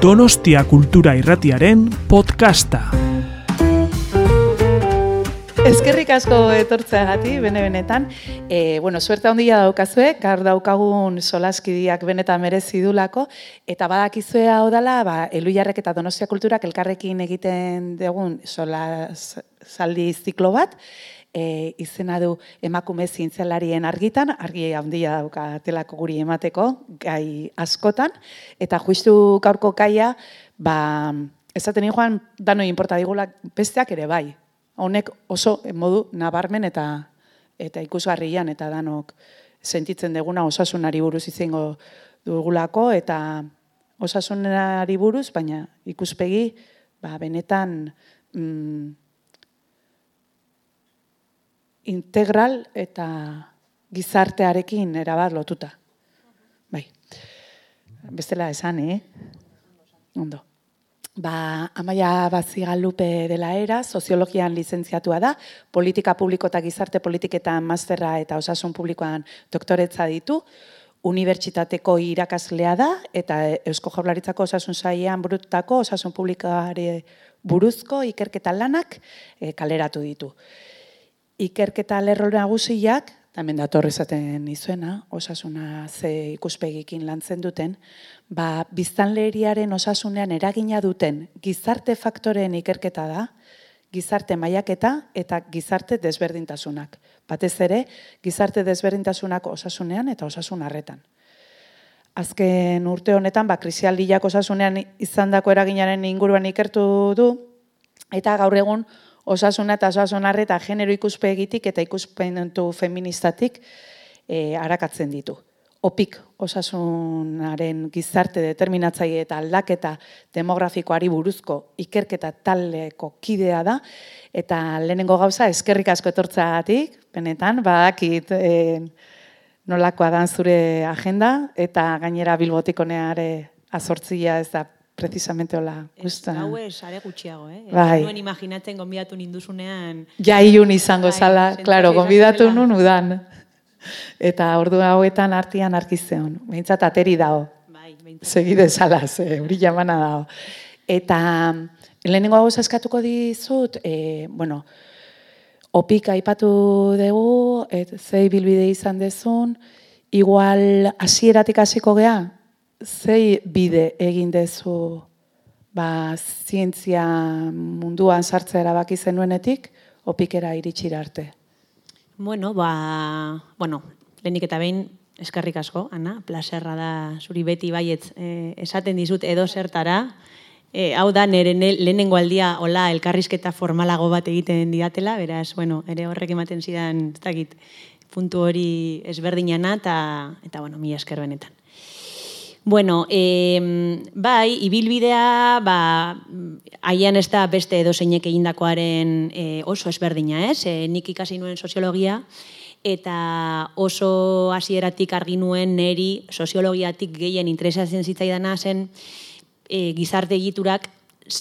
Donostia Kultura Irratiaren podcasta. Ezkerrik asko etortzeagati, bene-benetan. E, bueno, suerte handia daukazue, gaur daukagun solaskidiak benetan merezi dulako, eta badakizue hau dela, ba, elu eta donostia kulturak elkarrekin egiten dugun solas zaldi ziklo bat, e, izena du emakume zintzelarien argitan, argi handia dauka telako guri emateko, gai askotan, eta justu gaurko kaia, ba, ezaten joan, dano inporta digula besteak ere bai. Honek oso modu nabarmen eta eta ikusgarrian eta danok sentitzen deguna osasunari buruz izango dugulako eta osasunari buruz, baina ikuspegi ba, benetan mm, integral eta gizartearekin erabat lotuta. Bai. Bestela esan, eh? Ondo. Ba, Amaia Bazigalupe dela era, soziologian lizentziatua da, politika publiko eta gizarte politiketan masterra eta osasun publikoan doktoretza ditu, unibertsitateko irakaslea da, eta Eusko Jaurlaritzako osasun saian burutako osasun publikoare buruzko ikerketa lanak e, kaleratu ditu ikerketa lerro nagusiak, hemen dator esaten izuena, osasuna ze ikuspegikin lantzen duten, ba, biztanleriaren osasunean eragina duten gizarte faktoreen ikerketa da, gizarte mailaketa eta gizarte desberdintasunak. Batez ere, gizarte desberdintasunak osasunean eta osasun harretan. Azken urte honetan, ba, krisialdiak osasunean izandako eraginaren inguruan ikertu du, eta gaur egun osasuna eta osasunarre eta genero ikuspegitik eta ikuspentu feministatik e, arakatzen ditu. Opik osasunaren gizarte determinatzaile eta aldaketa demografikoari buruzko ikerketa taleko kidea da, eta lehenengo gauza eskerrik asko etortzagatik, benetan, badakit e, nolakoa dan zure agenda, eta gainera bilbotikoneare azortzia ez da precisamente hola. Gusta. Hau es are gutxiago, eh? Bai. Nuen imaginatzen gonbidatu ninduzunean. Ja ilun izango bai, zala, claro, gonbidatu nun udan. Eta ordu hauetan artian arkizeon. Beintzat ateri dago. Bai, beintzat. Segide zala, ze hori jamana dago. Eta lehenengo hau eskatuko dizut, eh, bueno, opik aipatu dugu, et, zei bilbide izan dezun, igual hasieratik hasiko gea, zei bide egin dezu ba, zientzia munduan sartzea erabaki zenuenetik, opikera iritsira arte? Bueno, ba, bueno, lehenik eta behin eskarrik asko, Ana, plaserra da zuri beti baietz eh, esaten dizut edo zertara, e, hau da nire lehenengo aldia hola elkarrizketa formalago bat egiten diatela, beraz, bueno, ere horrek ematen zidan, ez dakit, puntu hori ezberdinana eta, eta bueno, mi esker benetan. Bueno, e, bai, ibilbidea, ba, haian ez da beste edo zeinek egindakoaren e, oso ezberdina, ez? E, nik ikasi nuen soziologia, eta oso hasieratik argi nuen neri soziologiatik gehien interesatzen zitzaidana zen e, gizarte egiturak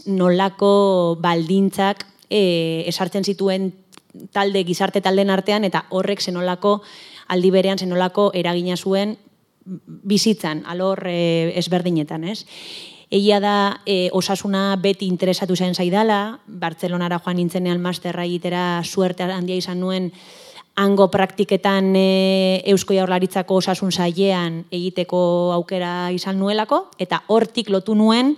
nolako baldintzak e, esartzen zituen talde gizarte talden artean eta horrek zenolako aldi berean zenolako eragina zuen bizitzan, alor e, ezberdinetan, ez? Egia da, e, osasuna beti interesatu zen zaidala, Bartzelonara joan nintzenean masterra egitera suerte handia izan nuen, hango praktiketan e, Eusko Jaurlaritzako osasun zailean egiteko aukera izan nuelako, eta hortik lotu nuen,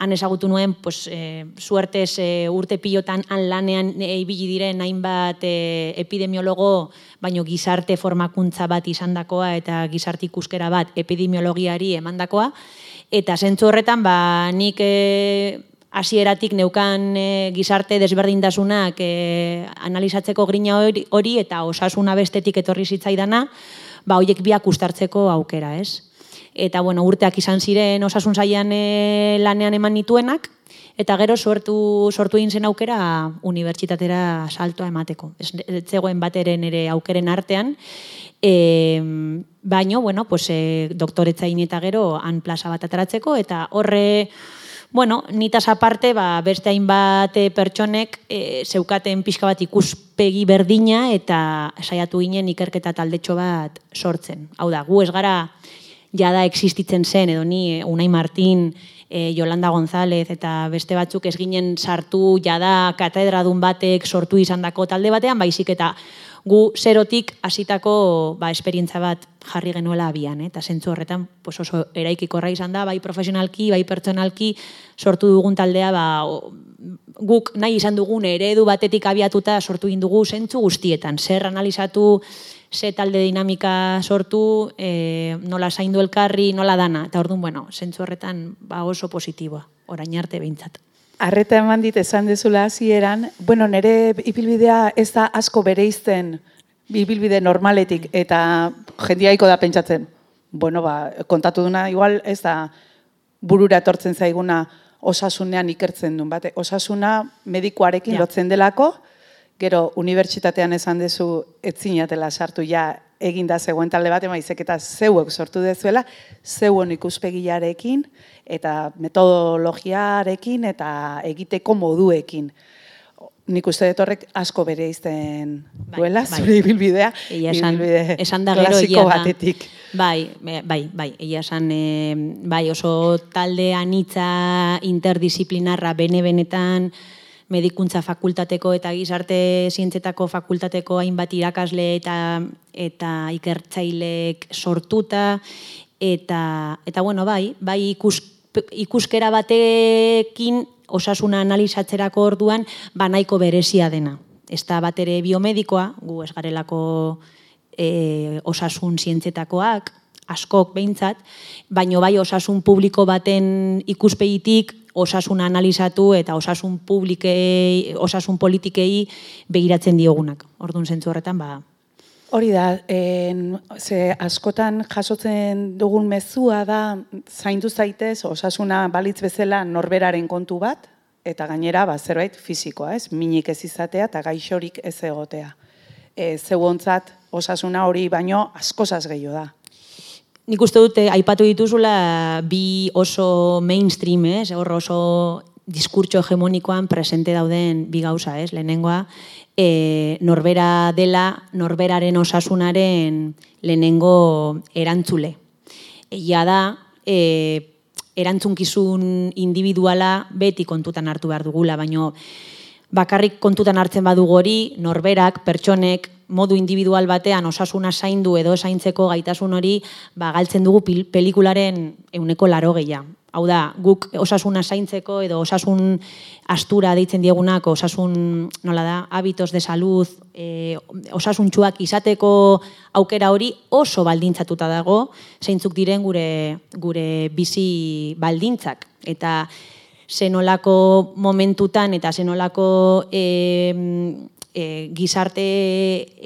han ezagutu nuen, pues, e, suertez e, urte pilotan han lanean e, ibili diren hainbat e, epidemiologo, baino gizarte formakuntza bat izandakoa eta gizarte ikuskera bat epidemiologiari emandakoa. Eta zentzu horretan, ba, nik e, hasieratik neukan e, gizarte desberdintasunak e, analizatzeko grina hori eta osasuna bestetik etorri zitzaidana, ba, hoiek biak ustartzeko aukera, ez? Eta bueno, urteak izan ziren osasun zaian e, lanean eman nituenak, eta gero sortu, sortu egin zen aukera unibertsitatera saltoa emateko. Ez zegoen bateren ere aukeren artean, e, baino, bueno, pues, e, doktoretza eta gero han plaza bat ataratzeko, eta horre, bueno, nitaz aparte, ba, beste hainbat pertsonek e, zeukaten pixka bat ikuspegi berdina eta saiatu ginen ikerketa taldetxo bat sortzen. Hau da, gu ez gara jada existitzen zen, edo ni, Unai Martin, e, Yolanda González eta beste batzuk ez ginen sartu jada katedradun batek sortu izandako talde batean, baizik eta gu zerotik hasitako ba, esperientza bat jarri genuela abian, eh? eta zentzu horretan pues oso eraikikorra izan da, bai profesionalki, bai pertsonalki sortu dugun taldea, ba, guk nahi izan dugun eredu batetik abiatuta sortu egin dugu zentzu guztietan, zer analizatu, ze talde dinamika sortu, e, nola zaindu elkarri, nola dana, eta orduan, bueno, zentzu horretan ba, oso positiboa, orain arte behintzat. Arreta eman dit esan dezula hasieran, bueno, nire ibilbidea ez da asko bereizten ibilbide normaletik eta jendiaiko da pentsatzen. Bueno, ba, kontatu duna igual ez da burura etortzen zaiguna osasunean ikertzen duen bate. Osasuna medikuarekin ja. lotzen delako, gero unibertsitatean esan dezu etzinatela sartu ja eginda zegoen talde bat, emaizek eta zeuek sortu dezuela, zeuen ikuspegiarekin, eta metodologiarekin, eta egiteko moduekin. Nik uste dut horrek asko bere izten bai, duela, bai, zure ibilbidea, esan, esan da gero, klasiko batetik. Bai, bai, bai, egia esan, e, bai, oso talde anitza interdisciplinarra bene-benetan, medikuntza fakultateko eta gizarte zientzetako fakultateko hainbat irakasle eta eta ikertzaileek sortuta eta eta bueno bai bai ikus, ikuskera batekin osasuna analizatzerako orduan ba nahiko berezia dena. Ez da bat ere biomedikoa gu ez garelako e, osasun zientzetakoak askok behintzat, baino bai osasun publiko baten ikuspegitik osasuna analizatu eta osasun publikei, osasun politikei begiratzen diogunak. Orduan zentzu horretan, ba... Hori da, en, ze askotan jasotzen dugun mezua da, zaindu zaitez, osasuna balitz bezala norberaren kontu bat, eta gainera, ba, zerbait fizikoa, ez? Minik ez izatea eta gaixorik ez egotea. E, zeuontzat, osasuna hori baino askozaz gehiago da. Nik uste dute, aipatu dituzula bi oso mainstream, ez? Horro oso diskurtso hegemonikoan presente dauden bi gauza, ez? Lehenengoa, e, norbera dela, norberaren osasunaren lehenengo erantzule. Egia da, e, erantzunkizun individuala beti kontutan hartu behar dugula, baino bakarrik kontutan hartzen badugu hori, norberak, pertsonek, modu individual batean osasuna zaindu edo zaintzeko gaitasun hori ba, galtzen dugu pelikularen euneko laro gehiago. Hau da, guk osasuna zaintzeko edo osasun astura deitzen diegunak, osasun, nola da, habitos de salud, e, osasun txuak izateko aukera hori oso baldintzatuta dago, zeintzuk diren gure, gure bizi baldintzak. Eta zenolako momentutan eta zenolako e, e, gizarte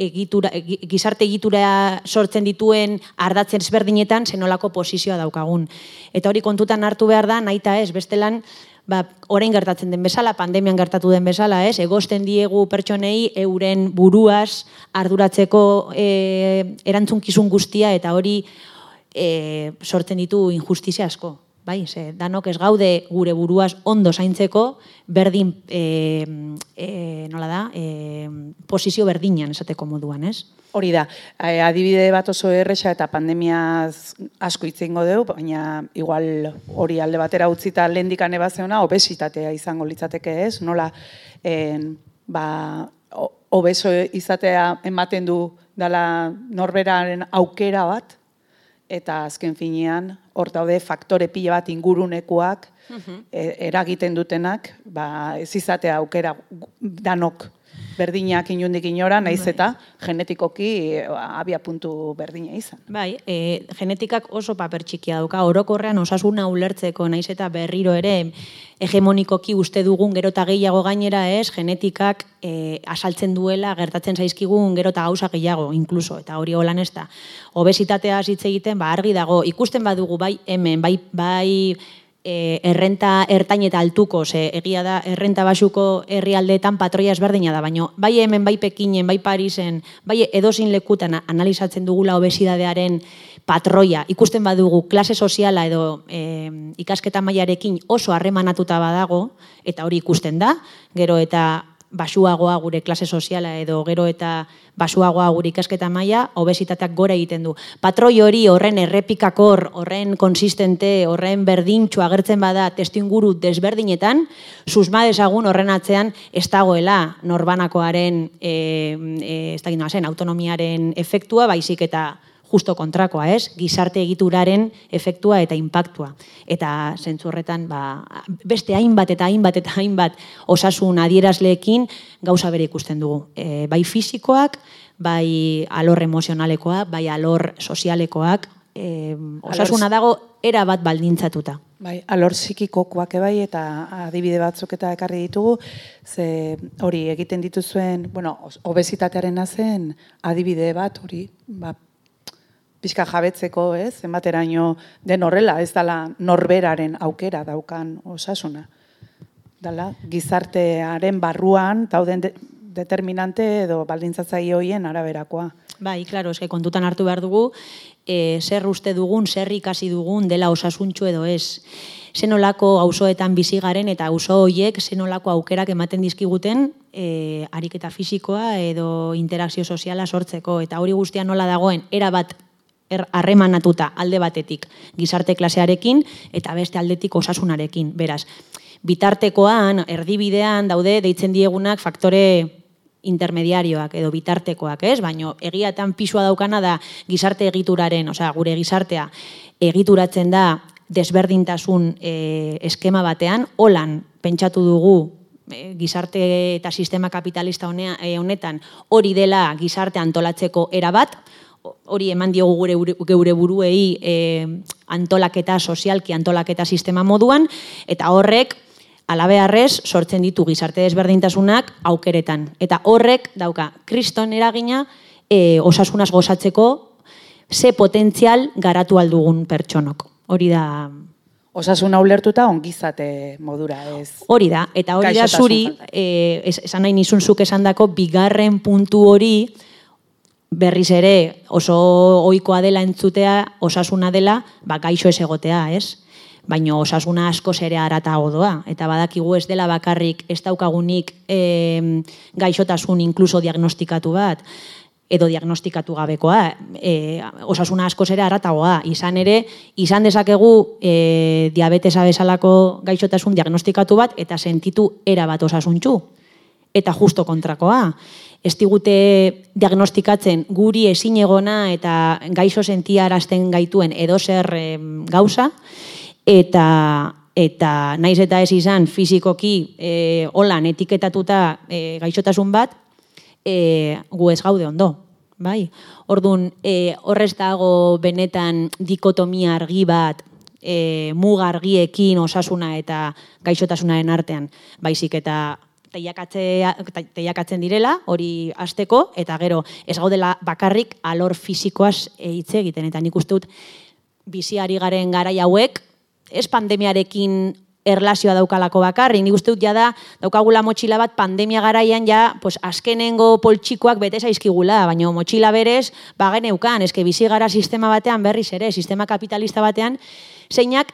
egitura, gizarte egitura sortzen dituen ardatzen ezberdinetan zenolako posizioa daukagun. Eta hori kontutan hartu behar da, naita ez, bestelan, ba, orain gertatzen den bezala, pandemian gertatu den bezala, ez, egosten diegu pertsonei euren buruaz arduratzeko e, erantzunkizun guztia eta hori e, sortzen ditu injustizia asko bai, ze, danok ez gaude gure buruaz ondo zaintzeko, berdin, e, e, nola da, e, posizio berdinan esateko moduan, ez? Hori da, adibide bat oso erresa eta pandemiaz asko itzengo dugu, baina igual hori alde batera utzita lehendikan ebazeona, obesitatea izango litzateke ez, nola, en, ba, obeso izatea ematen du dala norberaren aukera bat, eta azken finean hor daude faktore pila bat ingurunekoak e, eragiten dutenak, ba, ez izatea aukera danok berdinak inundik inora, naiz bai. eta genetikoki abia puntu berdina izan. Bai, e, genetikak oso paper txikia dauka, orokorrean osasuna ulertzeko, naiz eta berriro ere hegemonikoki uste dugun gero eta gehiago gainera ez, genetikak e, asaltzen duela, gertatzen zaizkigun gero eta gauza gehiago, inkluso, eta hori holan ez da. Obesitatea hitz egiten, ba, argi dago, ikusten badugu bai hemen, bai, bai e, errenta ertain eta altuko, ze egia da errenta basuko herrialdeetan patroia ezberdina da, baina bai hemen, bai Pekinen, bai Parisen, bai edozin lekutan analizatzen dugula obesidadearen patroia, ikusten badugu klase soziala edo e, ikasketa mailarekin oso harremanatuta badago, eta hori ikusten da, gero eta basuagoa gure klase soziala edo gero eta basuagoa gure ikasketa maila, obesitateak gora egiten du. Patroi hori horren errepikakor, horren konsistente, horren berdintxu agertzen bada testu inguru desberdinetan, susma desagun horren atzean ez dagoela norbanakoaren e, e, ez da zen, autonomiaren efektua, baizik eta justo kontrakoa, ez? Gizarte egituraren efektua eta impactua. Eta zentzu horretan, ba, beste hainbat eta hainbat eta hainbat osasun adierazleekin gauza bere ikusten dugu. E, bai fisikoak, bai alor emozionalekoak, bai alor sozialekoak, e, osasuna dago era bat baldintzatuta. Bai, alor psikikokoak bai eta adibide batzuk eta ekarri ditugu, ze hori egiten dituzuen, bueno, obesitatearen zen adibide bat hori, ba, pixka jabetzeko, ez, zenbateraino den horrela, ez dala norberaren aukera daukan osasuna. Dala, gizartearen barruan, dauden de, determinante edo baldintzatzaile hoien araberakoa. Bai, klaro, eske kontutan hartu behar dugu, e, zer uste dugun, zer ikasi dugun dela osasuntxu edo ez. Zenolako auzoetan bizi garen eta auzo hoiek zenolako aukerak ematen dizkiguten e, ariketa fisikoa edo interakzio soziala sortzeko. Eta hori guztia nola dagoen, era bat harremanatuta alde batetik gizarte klasearekin eta beste aldetik osasunarekin. Beraz, bitartekoan, erdibidean daude deitzen diegunak faktore intermediarioak edo bitartekoak, ez? Baino egiatan pisua daukana da gizarte egituraren, osea, gure gizartea egituratzen da desberdintasun e, eskema batean, holan pentsatu dugu e, gizarte eta sistema kapitalista e, honetan hori dela gizarte antolatzeko erabat, hori eman diogu gure geure buruei e, antolaketa sozialki antolaketa sistema moduan eta horrek alabearrez sortzen ditu gizarte desberdintasunak aukeretan eta horrek dauka kriston eragina e, osasunaz gozatzeko ze potentzial garatu aldugun pertsonok. Hori da Osasuna ulertuta ongizate modura ez. Hori da, eta hori da zuri, eh, esan nahi nizun zuk esan dako, bigarren puntu hori, berriz ere oso ohikoa dela entzutea, osasuna dela, ba, gaixo ez egotea, ez? Baina osasuna asko ere arata doa. Eta badakigu ez dela bakarrik ez daukagunik e, gaixotasun inkluso diagnostikatu bat, edo diagnostikatu gabekoa. E, osasuna asko ere aratagoa. Izan ere, izan dezakegu e, diabetesa bezalako gaixotasun diagnostikatu bat, eta sentitu era bat osasuntxu. Eta justo kontrakoa ez digute diagnostikatzen guri ezin egona eta gaixo sentiarazten gaituen edo zer gauza, eta eta naiz eta ez izan fizikoki e, holan etiketatuta e, gaixotasun bat, e, gu ez gaude ondo. Bai? Orduan, e, horrez dago benetan dikotomia argi bat, e, mugargiekin osasuna eta gaixotasunaren artean, baizik eta teiakatzen direla, hori asteko eta gero ez gaudela bakarrik alor fisikoaz hitz egiten. Eta nik uste dut biziari garen garai hauek, ez pandemiarekin erlazioa daukalako bakarri. Nik uste dut ja da, daukagula motxila bat pandemia garaian ja, pues, azkenengo poltsikoak bete zaizkigula, baina motxila berez, bagen eukan, eske bizi gara sistema batean berriz ere, sistema kapitalista batean, zeinak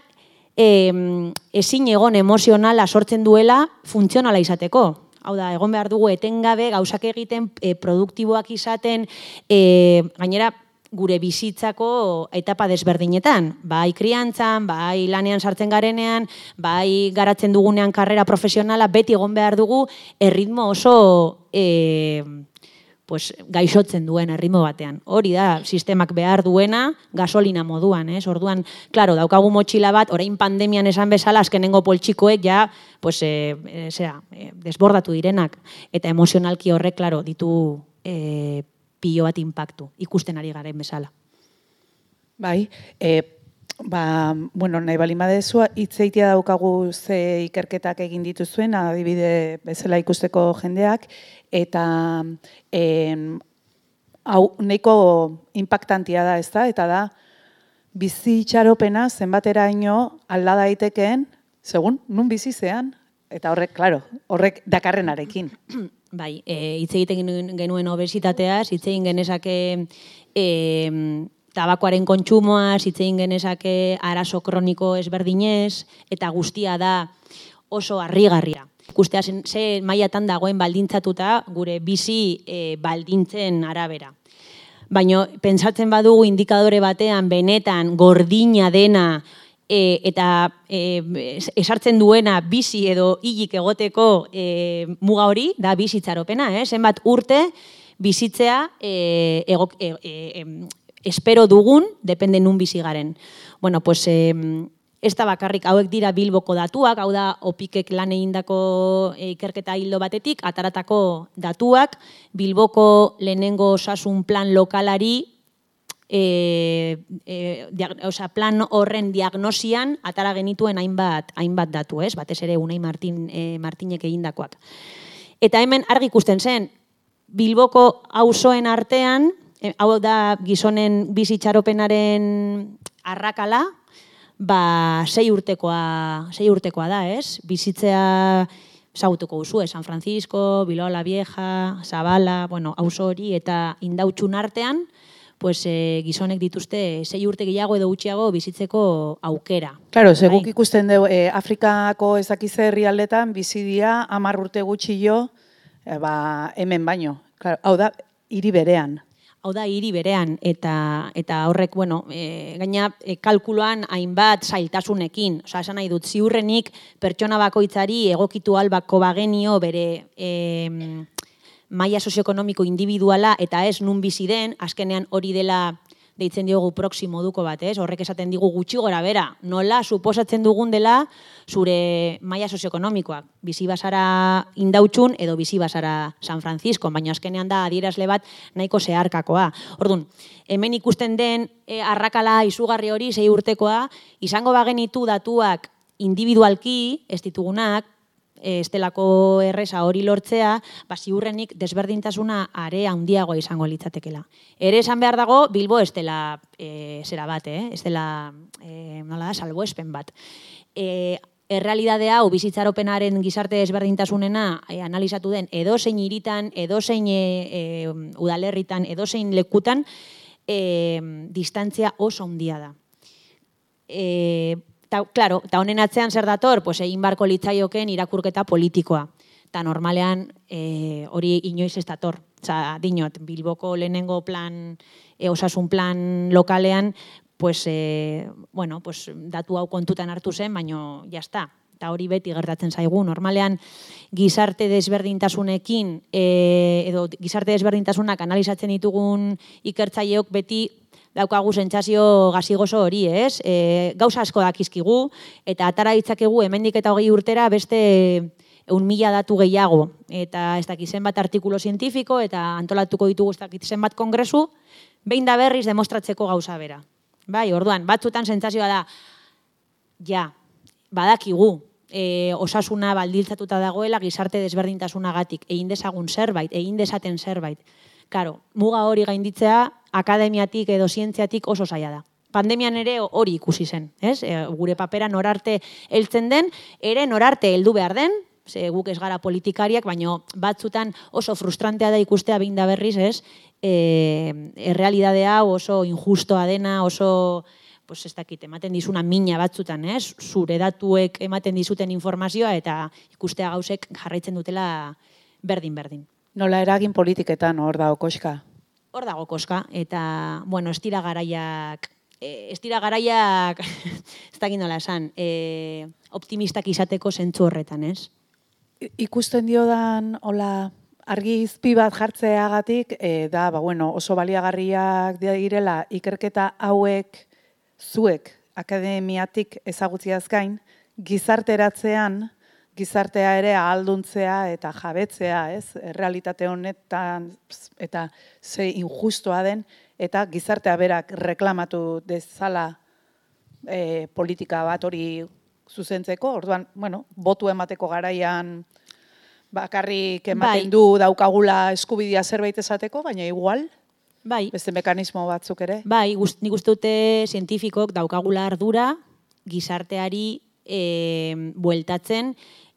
e, ezin egon emozionala sortzen duela funtzionala izateko. Hau da, egon behar dugu etengabe, gauzak egiten, e, produktiboak izaten, e, gainera, gure bizitzako etapa desberdinetan. Bai kriantzan, bai lanean sartzen garenean, bai garatzen dugunean karrera profesionala, beti egon behar dugu, erritmo oso... E, pues, gaixotzen duen erritmo batean. Hori da, sistemak behar duena, gasolina moduan, ez? Orduan, claro, daukagu motxila bat, orain pandemian esan bezala, azkenengo poltsikoek ja, pues, e, e, zera, e, desbordatu direnak. Eta emozionalki horrek, claro, ditu e, pilo bat impactu, ikusten ari garen bezala. Bai, e, ba, bueno, nahi bali madezu, itzeitia daukagu ze ikerketak egin dituzuen, adibide bezala ikusteko jendeak, eta en, hau neiko impactantia da, ez da, eta da, bizi itxaropena zenbatera ino alda daitekeen, segun, nun bizi zean, eta horrek, claro, horrek dakarrenarekin. Bai, e, hitz egiten genuen obesitateaz, hitz egin genezake e, tabakoaren kontsumoaz, hitz egin genezake arazo kroniko ezberdinez, eta guztia da oso harrigarria. ikustea zen- ze mailatan dagoen baldintzatuta gure bizi e, baldintzen arabera. Baina pentsatzen badugu indikadore batean benetan gordina dena e, eta e, es- esartzen duena bizi edo hilik egoteko e, muga hori da bizitzaropena, eh? zenbat urte bizitzea e, e, e, espero dugun, depende nun bizi garen. Bueno, pues, em, ez da bakarrik hauek dira bilboko datuak, hau da opikek lan egindako e, ikerketa hildo batetik, ataratako datuak, bilboko lehenengo osasun plan lokalari e, e, diag, osea, plan horren diagnosian atara genituen hainbat hainbat datu, ez? Batez ere Unai Martin e, Martinek egindakoak. Eta hemen argi ikusten zen Bilboko auzoen artean, hau da gizonen bizitxaropenaren arrakala, ba sei urtekoa, sei urtekoa da, ez? Bizitzea zagutuko duzu, San Francisco, Bilbao la Vieja, Zabala, bueno, auzo hori eta indautxun artean, pues, e, gizonek dituzte sei urte gehiago edo gutxiago bizitzeko aukera. Claro, ze Bai. ikusten dugu, e, Afrikako ezakize herrialdetan bizi dira hamar urte gutxi jo, e, ba, hemen baino. Claro, hau da, hiri berean. Hau da, hiri berean, eta, eta horrek, bueno, e, gaina e, kalkuloan hainbat zailtasunekin. Osa, esan nahi dut, ziurrenik pertsona bakoitzari egokitu albako bagenio bere e, maila sozioekonomiko individuala eta ez nun bizi den, azkenean hori dela deitzen diogu proximo duko bat, ez? Horrek esaten digu gutxi gora bera, nola suposatzen dugun dela zure maila sozioekonomikoak. Bizi basara indautxun edo bizi basara San Francisco, baina azkenean da adierazle bat nahiko zeharkakoa. Orduan, hemen ikusten den e, arrakala izugarri hori sei urtekoa, izango bagenitu datuak individualki, ez ditugunak, estelako erresa hori lortzea, ba, ziurrenik desberdintasuna are handiagoa izango litzatekela. Ere esan behar dago, Bilbo ez dela e, zera bat, eh? ez dela e, nola da, salboespen bat. E, errealidade hau bizitzaropenaren gizarte desberdintasunena e, analizatu den edozein hiritan, edozein e, e, udalerritan, edozein lekutan, e, distantzia oso handia da. E, ta, claro, ta honen atzean zer dator, pues egin barko litzaioken irakurketa politikoa. Ta normalean e, hori inoiz ez dator. Osa, dinot, Bilboko lehenengo plan, e, osasun plan lokalean, pues, e, bueno, pues, datu hau kontutan hartu zen, baino jazta. Eta hori beti gertatzen zaigu. Normalean gizarte desberdintasunekin e, edo gizarte desberdintasunak analizatzen ditugun ikertzaileok beti daukagu sentsazio gazigoso hori, ez? E, gauza asko dakizkigu, eta atara ditzakegu hemendik eta hogei urtera beste eun mila datu gehiago. Eta ez dakit zenbat artikulo zientifiko, eta antolatuko ditugu ez dakit zenbat kongresu, behin da berriz demostratzeko gauza bera. Bai, orduan, batzutan sentsazioa da, ja, badakigu, e, osasuna baldiltzatuta dagoela gizarte desberdintasunagatik, egin dezagun zerbait, egin desaten zerbait. Karo, muga hori gainditzea akademiatik edo zientziatik oso zaila da. Pandemian ere hori ikusi zen, ez? E, gure papera norarte heltzen den, ere norarte heldu behar den, ze guk ez gara politikariak, baino batzutan oso frustrantea da ikustea behin da berriz, ez? E, errealidade hau oso injustoa dena, oso pues ez dakit, ematen dizuna mina batzutan, ez? Zure datuek ematen dizuten informazioa eta ikustea gauzek jarraitzen dutela berdin-berdin. Nola eragin politiketan hor da okoska. Hor dago koska, eta, bueno, ez dira garaiak, eh, ez dira garaiak, ez dakit nola esan, eh, optimistak izateko zentzu horretan, ez? I- Ikusten diodan, hola, argi izpi bat jartzeagatik, e, da, ba, bueno, oso baliagarriak direla ikerketa hauek zuek akademiatik ezagutziaz gain, gizarteratzean, gizartea ere ahalduntzea eta jabetzea, ez? Errealitate honetan eta ze injustoa den eta gizartea berak reklamatu dezala e, politika bat hori zuzentzeko, orduan, bueno, botu emateko garaian bakarrik ematen Bai. du daukagula eskubidea zerbait esateko, baina igual, Bai, beste mekanismo batzuk ere. bai, gust, nik uste dute zientifikok daukagula ardura gizarteari e, bueltatzen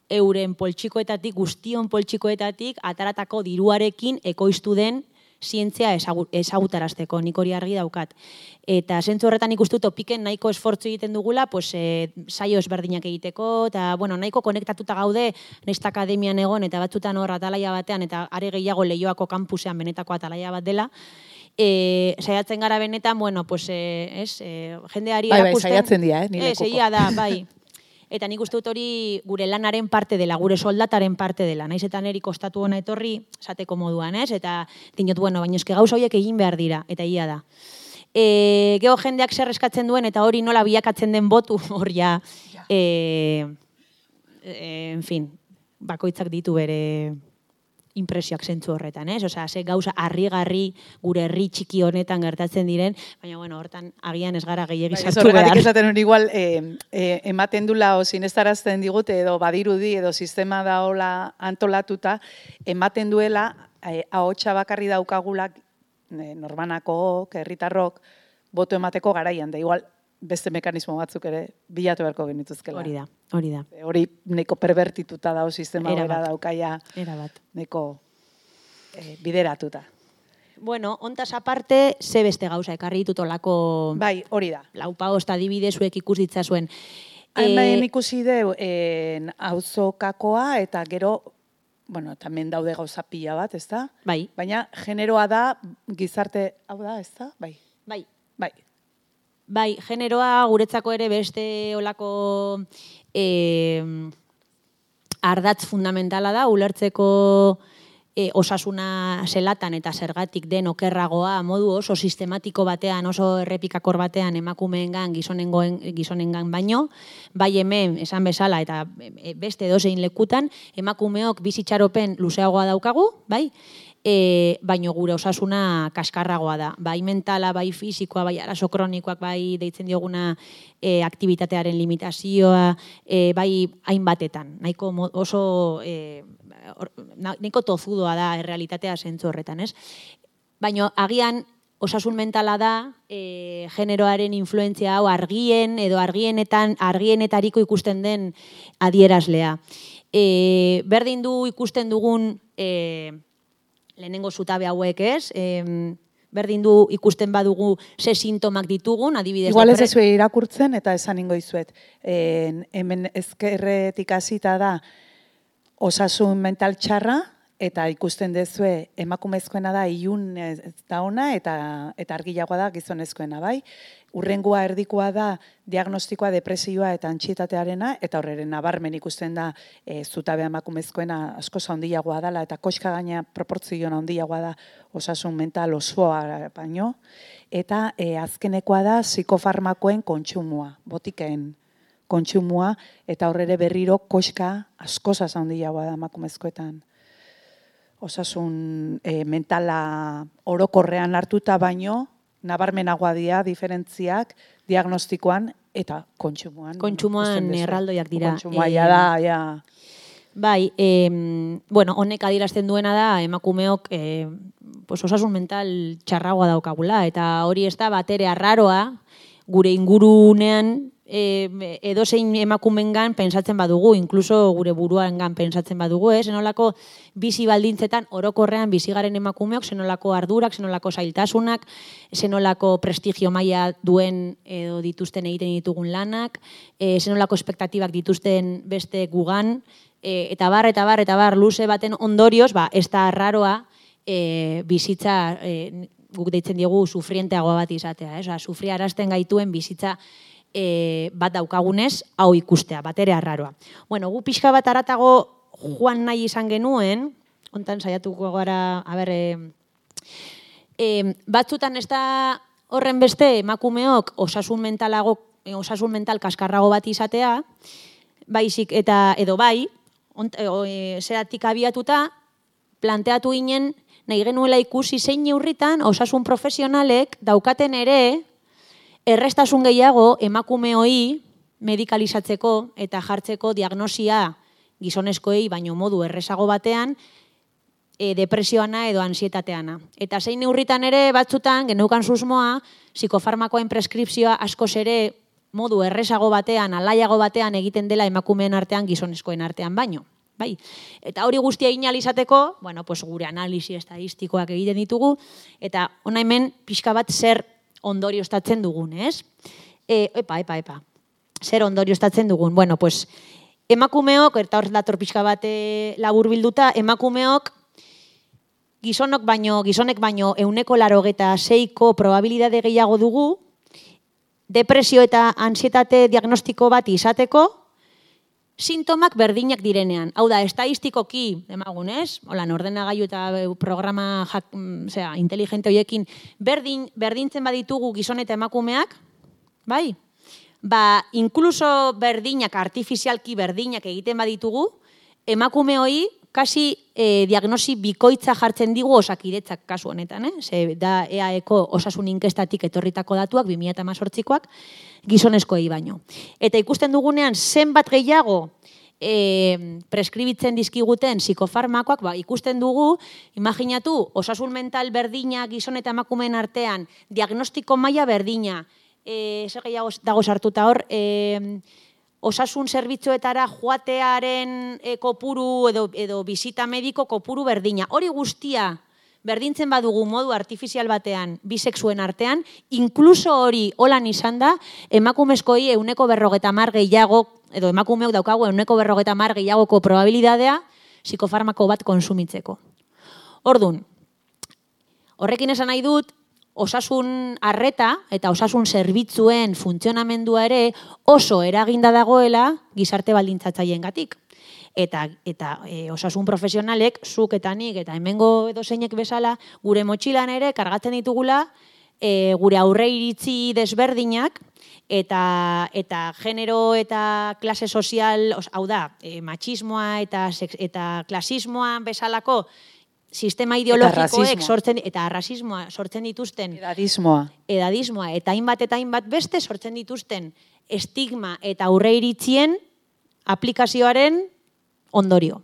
euren poltsikoetatik, guztion poltsikoetatik, ataratako diruarekin ekoiztu den zientzia ezagu- ezagutarazteko, nik hori argi daukat. Eta zentzu horretan ikustu topiken nahiko esfortzu egiten dugula, pues, e, saio ezberdinak egiteko, eta bueno, nahiko konektatuta gaude, naizta akademian egon, eta batzutan hor atalaia batean, eta are gehiago lehioako kampusean benetako atalaia bat dela, e, saiatzen gara benetan, bueno, pues, e, es, e, jendeari Bai, bai, erakusten... saiatzen dira, eh, ni Ez, lekuko. egia da, bai. Eta nik uste dut hori gure lanaren parte dela, gure soldataren parte dela. Naiz eta neri kostatu hona etorri, esateko moduan, ez? Eta dinot, bueno, baina eske gauza horiek egin behar dira, eta ia da. E, geho jendeak zer eskatzen duen, eta hori nola bilakatzen den botu, hor ja, e, e, en fin, bakoitzak ditu bere impresioak zentzu horretan, ez? Osea, ze gauza harrigarri gure herri txiki honetan gertatzen diren, baina bueno, hortan agian ez gara gehiegi Bai, sartu horregatik behar. esaten hori igual, eh, eh, ematen dula o sinestarazten digute edo badirudi edo sistema daola antolatuta, ematen duela eh, ahotsa bakarri daukagulak eh, norbanako, herritarrok boto emateko garaian, da igual beste mekanismo batzuk ere bilatu beharko genituzkela. Hori da, hori da. Hori neko pervertituta dao sistema Erabat. bera daukaia Era bat. neko eh, bideratuta. Bueno, ontas aparte, ze beste gauza ekarri ditut olako Bai, hori da. laupaosta adibide zuek ikus ditzazuen. Hemen Eh, ikusi deu en auzokakoa eta gero bueno, tamen daude gauza pila bat, ezta? bai, Baina generoa da gizarte, hau da, ezta? Bai. bai. Bai. Bai, generoa guretzako ere beste olako eh, ardatz fundamentala da, ulertzeko e, osasuna zelatan eta zergatik den okerragoa modu oso sistematiko batean, oso errepikakor batean emakumeengan gizonengoen gizonengan baino, bai hemen esan bezala eta e, beste dozein lekutan emakumeok bizitxaropen luzeagoa daukagu, bai? E, baino gure osasuna kaskarragoa da. Bai mentala, bai fisikoa, bai arazo kronikoak, bai deitzen dioguna e, aktivitatearen limitazioa, e, bai hainbatetan. Nahiko oso e, nahiko tozudoa da errealitatea zentzu horretan, ez? Baina agian osasun mentala da e, generoaren influentzia hau argien edo argienetan argienetariko ikusten den adierazlea. E, berdin du ikusten dugun e, lehenengo zutabe hauek ez, em, berdin du ikusten badugu ze sintomak ditugun, adibidez. Igual ez ezue irakurtzen eta esan ingo izuet. En, hemen ezkerretik hasita da osasun mental txarra eta ikusten dezue emakumezkoena da ilun da ona eta eta argilagoa da gizonezkoena, bai? Urrengoa erdikoa da diagnostikoa depresioa eta antxietatearena eta horreren nabarmen ikusten da e, zutabe emakumezkoena asko handiagoa dela eta koska gaina proportzio handiagoa da osasun mental osoa baino eta e, azkenekoa da psikofarmakoen kontsumoa, botiken kontsumua eta horrere berriro koska askoz handiagoa da emakumezkoetan osasun e, mentala orokorrean hartuta baino, nabarmenagoa dira diferentziak diagnostikoan eta kontsumoan. Kontsumoan erraldoiak dira. Kontsumoa ja da, ja. Bai, em, bueno, honek adierazten duena da emakumeok eh, pues osasun mental txarragoa daukagula eta hori ez da batere arraroa gure ingurunean eh, edozein emakumengan pensatzen badugu, inkluso gure buruangan pensatzen badugu, eh, zenolako bizi baldintzetan orokorrean bizigaren emakumeok zenolako ardurak, zenolako zailtasunak, zenolako prestigio maila duen edo dituzten egiten ditugun lanak, eh, zenolako espektatibak dituzten beste gugan, e, eta bar, eta bar, eta bar, luze baten ondorioz, ba, ez da arraroa e, bizitza, e, guk deitzen diegu, sufrienteagoa bat izatea, ez? Osa, sufriarazten gaituen bizitza e, bat daukagunez, hau ikustea, bat ere arraroa. Bueno, gu pixka bat aratago joan nahi izan genuen, hontan saiatuko gara, a ber, e, batzutan ez da horren beste emakumeok osasun mentalago, eh, osasun mental kaskarrago bat izatea, baizik eta edo bai, ont, e, zeratik abiatuta, planteatu ginen nahi genuela ikusi zein neurritan osasun profesionalek daukaten ere errestasun gehiago emakumeoi medikalizatzeko eta jartzeko diagnosia gizonezkoei baino modu erresago batean e, depresioana edo ansietateana. Eta zein neurritan ere batzutan geneukan susmoa psikofarmakoen preskripzioa askoz ere modu erresago batean, alaiago batean egiten dela emakumeen artean gizonezkoen artean baino. Bai. Eta hori guztia egin izateko, bueno, pues gure analisi estadistikoak egiten ditugu, eta ona hemen pixka bat zer ondorioztatzen dugun, ez? E, epa, epa, epa. Zer ondorioztatzen dugun? Bueno, pues, emakumeok, eta hor dator pixka bat e, labur bilduta, emakumeok gizonok baino, gizonek baino euneko laro eta seiko probabilidade gehiago dugu, depresio eta ansietate diagnostiko bat izateko, sintomak berdinak direnean. Hau da, estadistikoki, demagun, ez? Hola, ordenagailu eta programa jak, mm, zera, inteligente hoiekin, berdin, berdintzen baditugu gizon eta emakumeak, bai? Ba, inkluso berdinak, artifizialki berdinak egiten baditugu, emakume hoi kasi e, diagnosi bikoitza jartzen digu osakidetzak kasu honetan, eh? Ze da EAEko osasun inkestatik etorritako datuak 2018koak gizonezkoei baino. Eta ikusten dugunean zenbat gehiago e, preskribitzen dizkiguten psikofarmakoak, ba, ikusten dugu, imaginatu, osasun mental berdina gizon eta emakumeen artean, diagnostiko maila berdina, e, zer gehiago dago sartuta hor, e, osasun zerbitzuetara joatearen e, kopuru edo, edo bizita mediko kopuru berdina. Hori guztia berdintzen badugu modu artifizial batean bisexuen artean, inkluso hori holan izan da, emakumezkoi euneko berrogeta mar gehiago, edo emakumeok daukagu euneko berrogeta mar gehiagoko probabilidadea psikofarmako bat konsumitzeko. Ordun, horrekin esan nahi dut, osasun arreta eta osasun zerbitzuen funtzionamendua ere oso eraginda dagoela gizarte baldintzatzaileen gatik. Eta, eta e, osasun profesionalek, zuk eta nik, eta hemengo edo zeinek bezala, gure motxilan ere kargatzen ditugula e, gure aurre iritzi desberdinak, eta, eta genero eta klase sozial, os, hau da, e, machismoa eta, eta klasismoa bezalako sistema ideologikoek sortzen eta rasismoa sortzen dituzten. Edadismoa. Edadismoa. Eta hainbat eta hainbat beste sortzen dituzten estigma eta aurre iritzien aplikazioaren ondorio.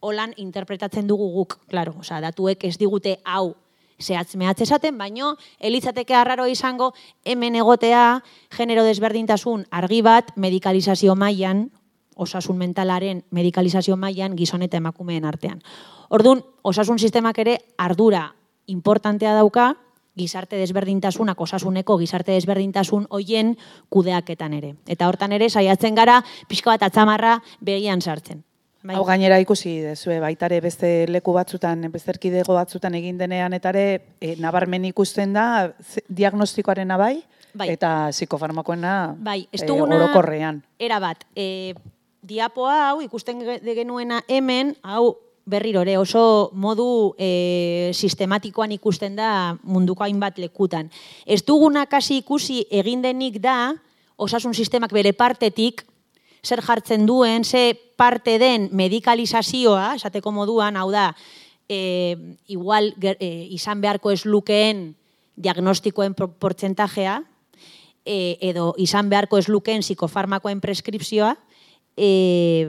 Holan interpretatzen dugu guk, claro, osea, datuek ez digute hau zehatz mehatz esaten, baino elitzateke arraro izango hemen egotea genero desberdintasun argi bat medikalizazio mailan osasun mentalaren medikalizazio mailan gizon eta emakumeen artean. Orduan, osasun sistemak ere ardura importantea dauka, gizarte desberdintasunak, osasuneko gizarte desberdintasun hoien kudeaketan ere. Eta hortan ere, saiatzen gara, pixko bat atzamarra begian sartzen. Bai. Hau gainera ikusi dezue, baitare beste leku batzutan, beste erkidego batzutan egin denean, eta ere, e, nabarmen ikusten da, diagnostikoaren bai, bai, eta psikofarmakoena bai, ez e, orokorrean. Era bat, e, diapoa hau ikusten genuena hemen, hau berriro ere oso modu e, sistematikoan ikusten da munduko hainbat lekutan. Ez duguna kasi ikusi egin denik da osasun sistemak bere partetik zer jartzen duen, ze parte den medikalizazioa, esateko moduan, hau da, e, igual e, izan beharko ez lukeen diagnostikoen portzentajea, e, edo izan beharko ez lukeen psikofarmakoen preskripzioa, e,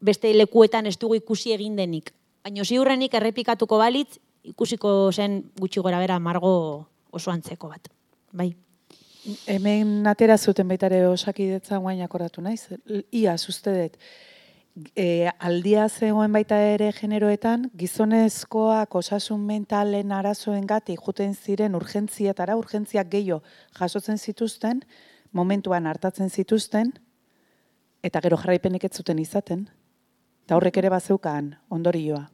beste lekuetan ez dugu ikusi egin denik. Baina ziurrenik errepikatuko balitz, ikusiko zen gutxi gora bera margo oso antzeko bat. Bai. Hemen atera zuten baita ere osakidetza guain akoratu naiz. Ia, uste dut, e, aldia zegoen baita ere generoetan, gizonezkoak osasun mentalen arazoen gati juten ziren urgentzietara, urgentziak gehiago jasotzen zituzten, momentuan hartatzen zituzten, eta gero jarraipenik ez zuten izaten. Eta horrek ere bazeukan ondorioa.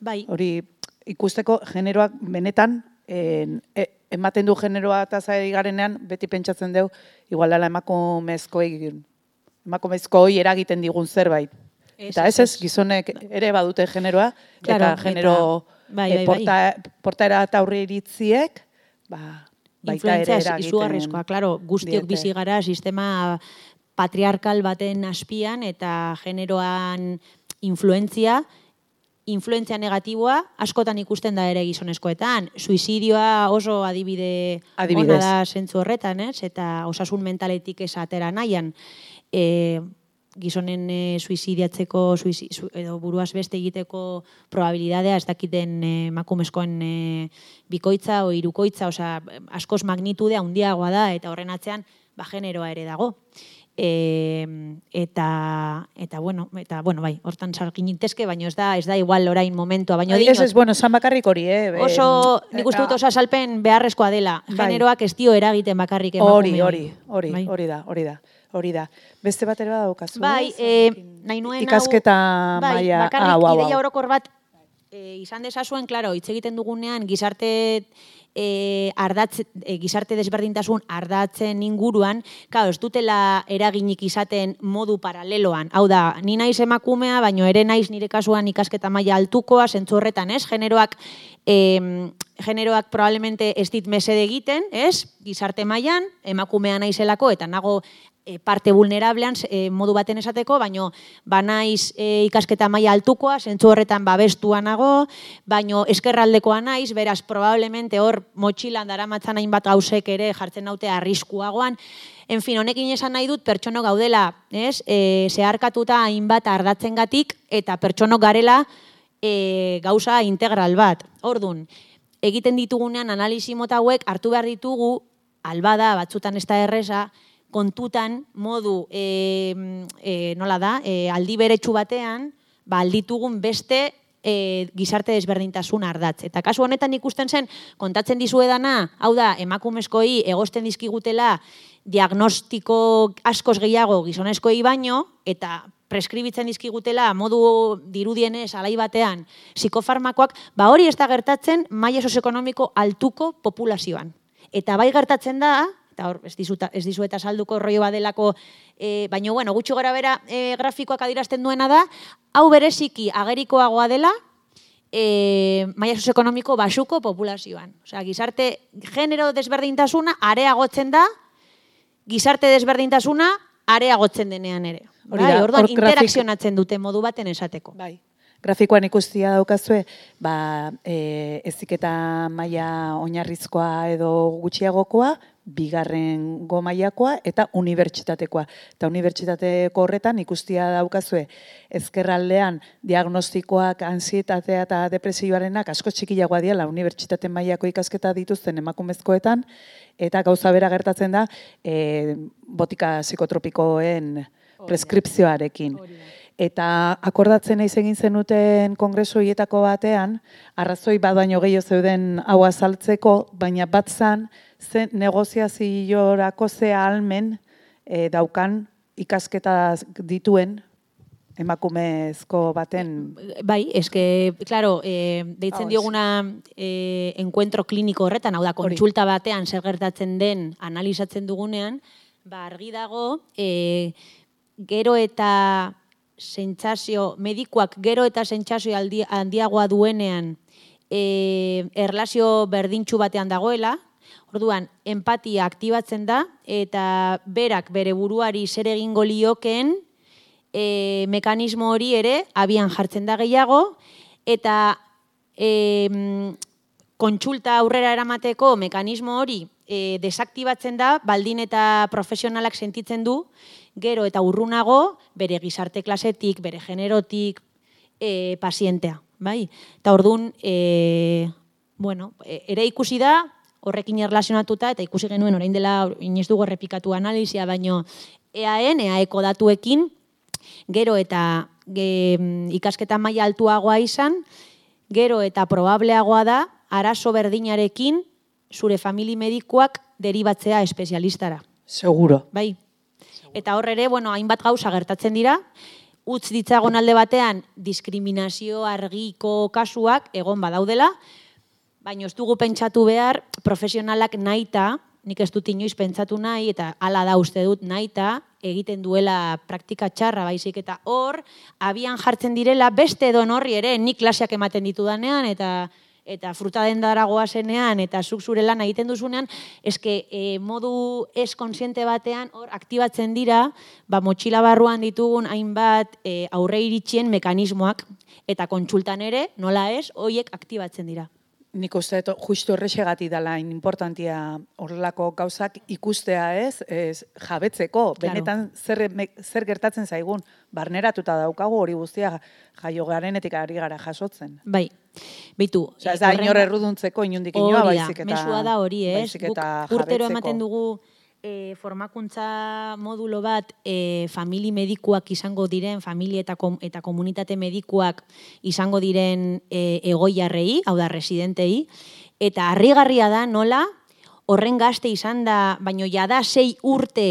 Bai. Hori ikusteko generoak benetan en, e, ematen du generoa eta zari garenean beti pentsatzen dugu igual dela egin. Emakumezko hoi eragiten digun zerbait. eta ez ez, gizonek ere badute generoa, eta genero bai, bai, bai. portaera eta aurri iritziek, ba, baita ere eragiten. Izugarrizkoa, klaro, guztiok bizi gara sistema patriarkal baten aspian eta generoan influentzia, influentzia negatiboa askotan ikusten da ere gizonezkoetan. Suizidioa oso adibide ona da sentzu horretan, ez? Eta osasun mentaletik esatera nahian. E, gizonen e, suizidiatzeko edo buruaz beste egiteko probabilidadea ez dakiten e, makumezkoen e, bikoitza o irukoitza, osea askoz magnitude handiagoa da eta horren atzean ba generoa ere dago E, eta, eta, bueno, eta, bueno, bai, hortan sarkin intezke, baina ez da, ez da igual orain momentua, baina Bai, Ez, ez, bueno, san bakarrik hori, eh? Oso, nik uste dut eh, oso azalpen beharrezkoa dela. Bai. Generoak ez dio eragiten bakarrik Hori, hori, hori, Bai. hori da, hori da. Hori da. Beste batera daukazu, Bai, ez? e, nahi nuen hau- Ikasketa bai, bakarrik hau, ideia orokor bat e, izan dezazuen, klaro, hitz egiten dugunean gizarte e, ardatz, e, gizarte desberdintasun ardatzen inguruan, claro, ez dutela eraginik izaten modu paraleloan. Hau da, ni naiz emakumea, baino ere naiz nire kasuan ikasketa maila altukoa, zentzu horretan, ez? Generoak em, generoak probablemente ez dit mesede egiten, ez? Gizarte mailan emakumea naizelako eta nago e, parte vulnerablean e, modu baten esateko, baino ba naiz e, ikasketa maila altukoa, zentzu horretan babestua nago, baino eskerraldekoa naiz, beraz probablemente hor motxilan daramatzan hainbat gauzek ere jartzen naute arriskuagoan. En fin, honekin esan nahi dut pertsonok gaudela, ez? E, zeharkatuta hainbat ardatzengatik eta pertsonok garela e, gauza integral bat. Ordun, egiten ditugunean analisi mota hauek hartu behar ditugu albada batzutan ez da erresa kontutan modu e, e, nola da, e, aldi beretsu batean, ba alditugun beste e, gizarte desberdintasun ardatz. Eta kasu honetan ikusten zen, kontatzen dizuedana, hau da, emakumezkoi egosten dizkigutela diagnostiko askoz gehiago gizonezkoi baino, eta preskribitzen dizkigutela modu dirudienez alai batean psikofarmakoak, ba hori ez da gertatzen maila sozioekonomiko altuko populazioan. Eta bai gertatzen da, eta hor ez dizuta ez dizueta salduko rollo badelako e, baina bueno, gutxi gora bera e, grafikoak adierazten duena da, hau bereziki agerikoagoa dela e, maila sozioekonomiko basuko populazioan. Osea, gizarte genero desberdintasuna areagotzen da, gizarte desberdintasuna areagotzen denean ere. Hori Bai, da, orduan grafik- interakzionatzen dute modu baten esateko. Bai. Grafikoan ikustia daukazue, ba, e, eziketa maila oinarrizkoa edo gutxiagokoa, bigarren go mailakoa eta unibertsitatekoa. Eta unibertsitateko horretan ikustia daukazue, ezkerraldean diagnostikoak, ansietatea eta depresioarenak asko txikiagoa diela unibertsitate mailako ikasketa dituzten emakumezkoetan, eta gauza bera gertatzen da e, botika psikotropikoen preskripzioarekin. Eta akordatzen naiz egin zenuten kongresu hietako batean, arrazoi bat baino gehiago zeuden hau azaltzeko, baina bat zan, ze negoziaziorako ze almen e, daukan ikasketa dituen emakumezko baten. Bai, eske, claro, eh, deitzen Hau, dioguna eh, encuentro kliniko horretan, hau da, kontsulta batean zer gertatzen den analizatzen dugunean, ba, argi dago, eh, gero eta sentsazio, medikuak gero eta sentsazio handiagoa duenean eh, erlazio berdintxu batean dagoela, Orduan, empatia aktibatzen da eta berak bere buruari zer egingo liokeen e, mekanismo hori ere abian jartzen da gehiago eta e, kontsulta aurrera eramateko mekanismo hori e, desaktibatzen da baldin eta profesionalak sentitzen du gero eta urrunago bere gizarte klasetik, bere generotik e, pazientea, bai? Eta orduan, e, bueno, ere ikusi da, horrekin erlazionatuta, eta ikusi genuen orain dela, inoiz dugu errepikatu analizia, baino EAN, EAEko datuekin, gero eta ge, ikasketa maila altuagoa izan, gero eta probableagoa da, arazo berdinarekin zure famili medikuak deribatzea espezialistara. seguro. Bai. Eta hor ere, bueno, hainbat gauza gertatzen dira, utz ditzagon alde batean diskriminazio argiko kasuak egon badaudela, baina ez dugu pentsatu behar profesionalak naita, nik ez dut inoiz pentsatu nahi, eta hala da uste dut naita, egiten duela praktika txarra baizik eta hor, abian jartzen direla beste edon horri ere, nik klaseak ematen ditudanean, eta eta fruta dendara goazenean, eta zuk zure lana egiten duzunean, eske e, modu ez konsiente batean, hor, aktibatzen dira, ba, motxila barruan ditugun hainbat e, aurre iritsien mekanismoak, eta kontsultan ere, nola ez, hoiek aktibatzen dira. Nik uste dut justu horrexegati dela importantia horrelako gauzak ikustea ez, ez jabetzeko, Claro. benetan zer, zer gertatzen zaigun, barneratuta daukagu hori guztia jaio garenetik ari gara jasotzen. Bai, bitu. Osea, ez da horren- inor erruduntzeko inundik inoa, da, baizik eta... mesua da hori, ez? Guk urtero ematen dugu e, formakuntza modulo bat e, famili medikuak izango diren, famili eta, kom, eta komunitate medikuak izango diren e, egoiarrei, hau da, residentei, eta harrigarria da nola, horren gazte izan da, baino jada sei urte,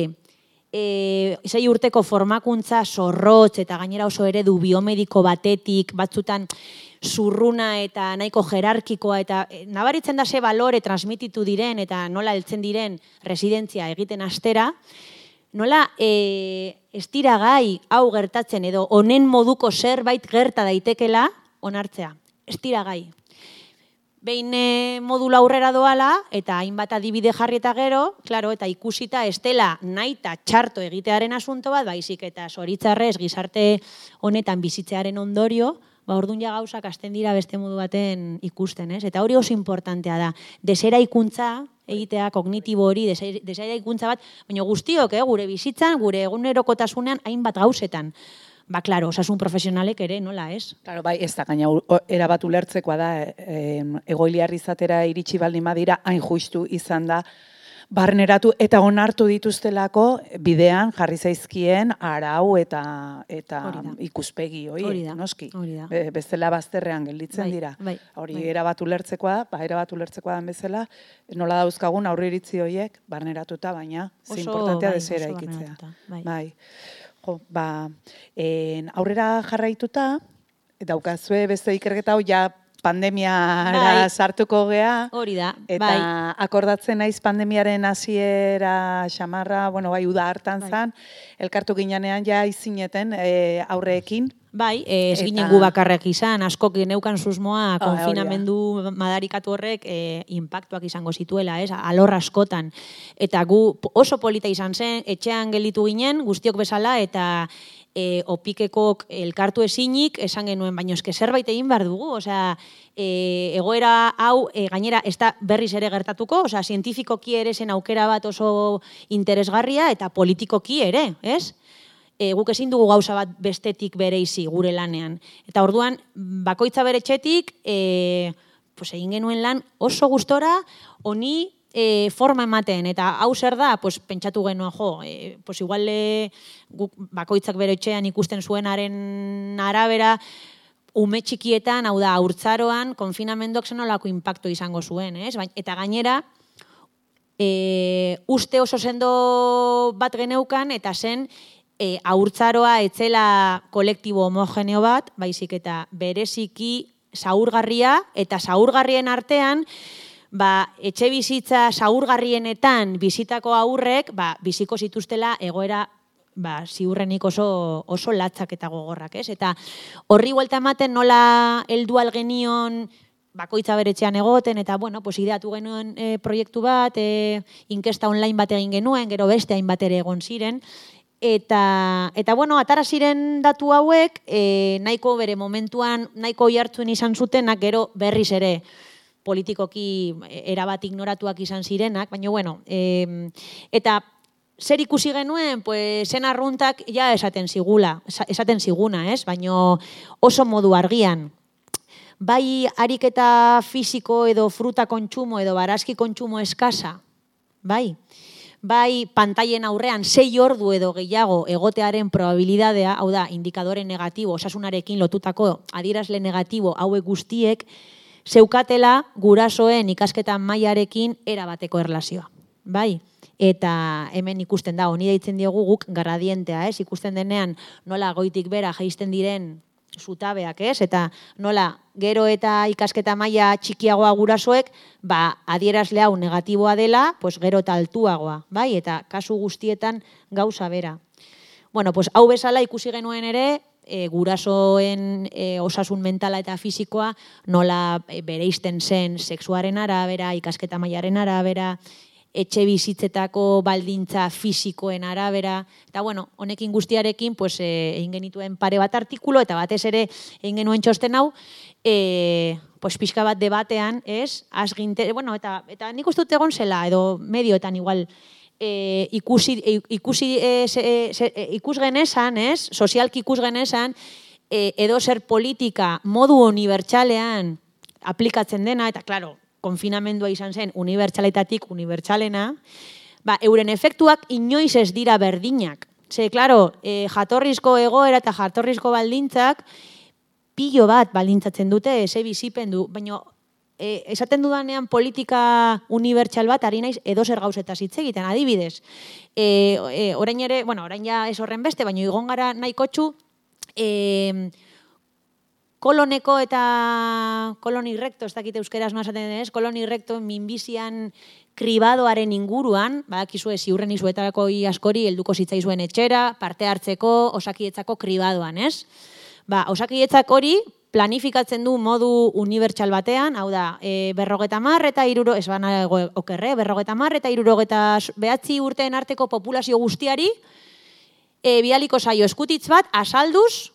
e, sei urteko formakuntza zorrotz eta gainera oso eredu biomediko batetik, batzutan, zurruna eta nahiko jerarkikoa eta e, nabaritzen da ze balore transmititu diren eta nola heltzen diren residentzia egiten astera, nola e, estira gai hau gertatzen edo honen moduko zerbait gerta daitekela onartzea. Estira gai. Behin e, modula aurrera doala eta hainbat adibide jarri eta gero, claro, eta ikusita estela naita txarto egitearen asunto bat, baizik eta soritzarrez gizarte honetan bizitzearen ondorio, ba, orduan ja gauzak asten dira beste modu baten ikusten, ez? Eta hori oso importantea da. Desera ikuntza, egitea kognitibo hori, desera ikuntza bat, baina guztiok, eh, gure bizitzan, gure egunerokotasunean hainbat gauzetan. Ba, klaro, osasun profesionalek ere, nola, ez? Claro, bai, ez da, gaina, erabat ulertzekoa da, e, egoiliarri izatera iritsi baldin badira, hain justu izan da, barneratu eta onartu dituztelako bidean jarri zaizkien arau eta eta ikuspegi hori noski. Be, bezala bazterrean gelditzen bai, dira. bai, hori bai. erabatu lertzekoa ba erabatu lertzekoa den bezala nola dauzkagun aurre iritzi horiek barneratuta baina ze importantea bai, desera ikitzea bai. bai. Jo ba en aurrera jarraituta daukazue beste ikerketa hau ja pandemiara bai. sartuko gea. Hori da, eta bai. akordatzen naiz pandemiaren hasiera xamarra, bueno, bai, uda hartan bai. zan, elkartu ginean ja izineten e, aurreekin. Bai, e, ez ginen gu bakarrak izan, asko geneukan susmoa ah, konfinamendu madarikatu horrek e, impactuak izango zituela, ez, alor askotan. Eta gu oso polita izan zen, etxean gelitu ginen, guztiok bezala, eta e, opikekok elkartu ezinik, esan genuen, baino eske zerbait egin behar dugu, osea, e, egoera hau e, gainera ez da berriz ere gertatuko, osea, zientifikoki ere zen aukera bat oso interesgarria eta politikoki ere, ez? E, guk ezin dugu gauza bat bestetik bere izi gure lanean. Eta orduan, bakoitza bere txetik, e, pues egin genuen lan oso gustora, honi e, forma ematen, eta hau zer da, pues, pentsatu genuen, jo, e, pues, igual e, guk, bakoitzak bere etxean ikusten zuenaren arabera, ume txikietan, hau da, urtzaroan, konfinamendoak zenolako impacto izango zuen, ez? Eta gainera, e, uste oso sendo bat geneukan, eta zen, e, aurtzaroa etzela kolektibo homogeneo bat, baizik eta bereziki zaurgarria, eta zaurgarrien artean, ba, etxe bizitza saurgarrienetan bizitako aurrek, ba, biziko zituztela egoera ba, ziurrenik oso, oso latzak eta gogorrak, ez? Eta horri huelta ematen nola heldu algenion bakoitza beretzean egoten, eta, bueno, pues, ideatu genuen e, proiektu bat, e, inkesta online bat egin genuen, gero beste hainbat ere egon ziren, Eta, eta bueno, atara ziren datu hauek, e, nahiko bere momentuan, nahiko jartzen izan zutenak, gero berriz ere, politikoki erabat ignoratuak izan zirenak, baina bueno, e, eta zer ikusi genuen, pues, zen arruntak ja esaten zigula, esaten ziguna, ez? Baina oso modu argian. Bai ariketa fisiko edo fruta kontsumo edo barazki kontsumo eskasa, bai? Bai pantaien aurrean sei ordu edo gehiago egotearen probabilidadea, hau da, indikadore negatibo, osasunarekin lotutako adierazle negatibo hauek guztiek, zeukatela gurasoen ikasketa mailarekin erabateko erlazioa. Bai? Eta hemen ikusten da, honi deitzen diogu guk garradientea, ez? Ikusten denean nola goitik bera jaisten diren zutabeak, ez? Eta nola gero eta ikasketa maila txikiagoa gurasoek, ba, adierazle hau negatiboa dela, pues gero eta altuagoa, bai? Eta kasu guztietan gauza bera. Bueno, pues hau bezala ikusi genuen ere, e, gurasoen e, osasun mentala eta fisikoa nola e, bereisten zen sexuaren arabera, ikasketa mailaren arabera, etxe bizitzetako baldintza fisikoen arabera, eta bueno, honekin guztiarekin, pues, e, egin genituen pare bat artikulo, eta batez ere egin genuen txosten hau, e, pues, pixka bat debatean, ez, azginte, bueno, eta, eta nik uste dut egon zela, edo medioetan igual, e, ikusi, e, ikusi e, e, e, ikus genezan, ez? Sozialki ikus genezan, e, edo zer politika modu unibertsalean aplikatzen dena, eta klaro, konfinamendua izan zen unibertsaletatik unibertsalena, ba, euren efektuak inoiz ez dira berdinak. Ze, klaro, e, jatorrizko egoera eta jatorrizko baldintzak, pilo bat baldintzatzen dute, ze bizipen du, baina e, esaten dudanean politika unibertsal bat, ari naiz edo zer gauzeta hitz egiten, adibidez. E, e, orain ere, bueno, orain ja ez horren beste, baina igon gara nahiko txu, e, koloneko eta koloni recto, ez dakit euskeraz no esaten denez, koloni recto minbizian kribadoaren inguruan, badakizue ziurren izuetarako askori helduko zitzaizuen etxera, parte hartzeko osakietzako kribadoan, ez? Ba, osakietzak hori planifikatzen du modu unibertsal batean, hau da, e, berrogeta mar eta iruro, ez bana okerre, berrogeta mar eta irurogeta behatzi urteen arteko populazio guztiari, e, bialiko saio eskutitz bat, asalduz,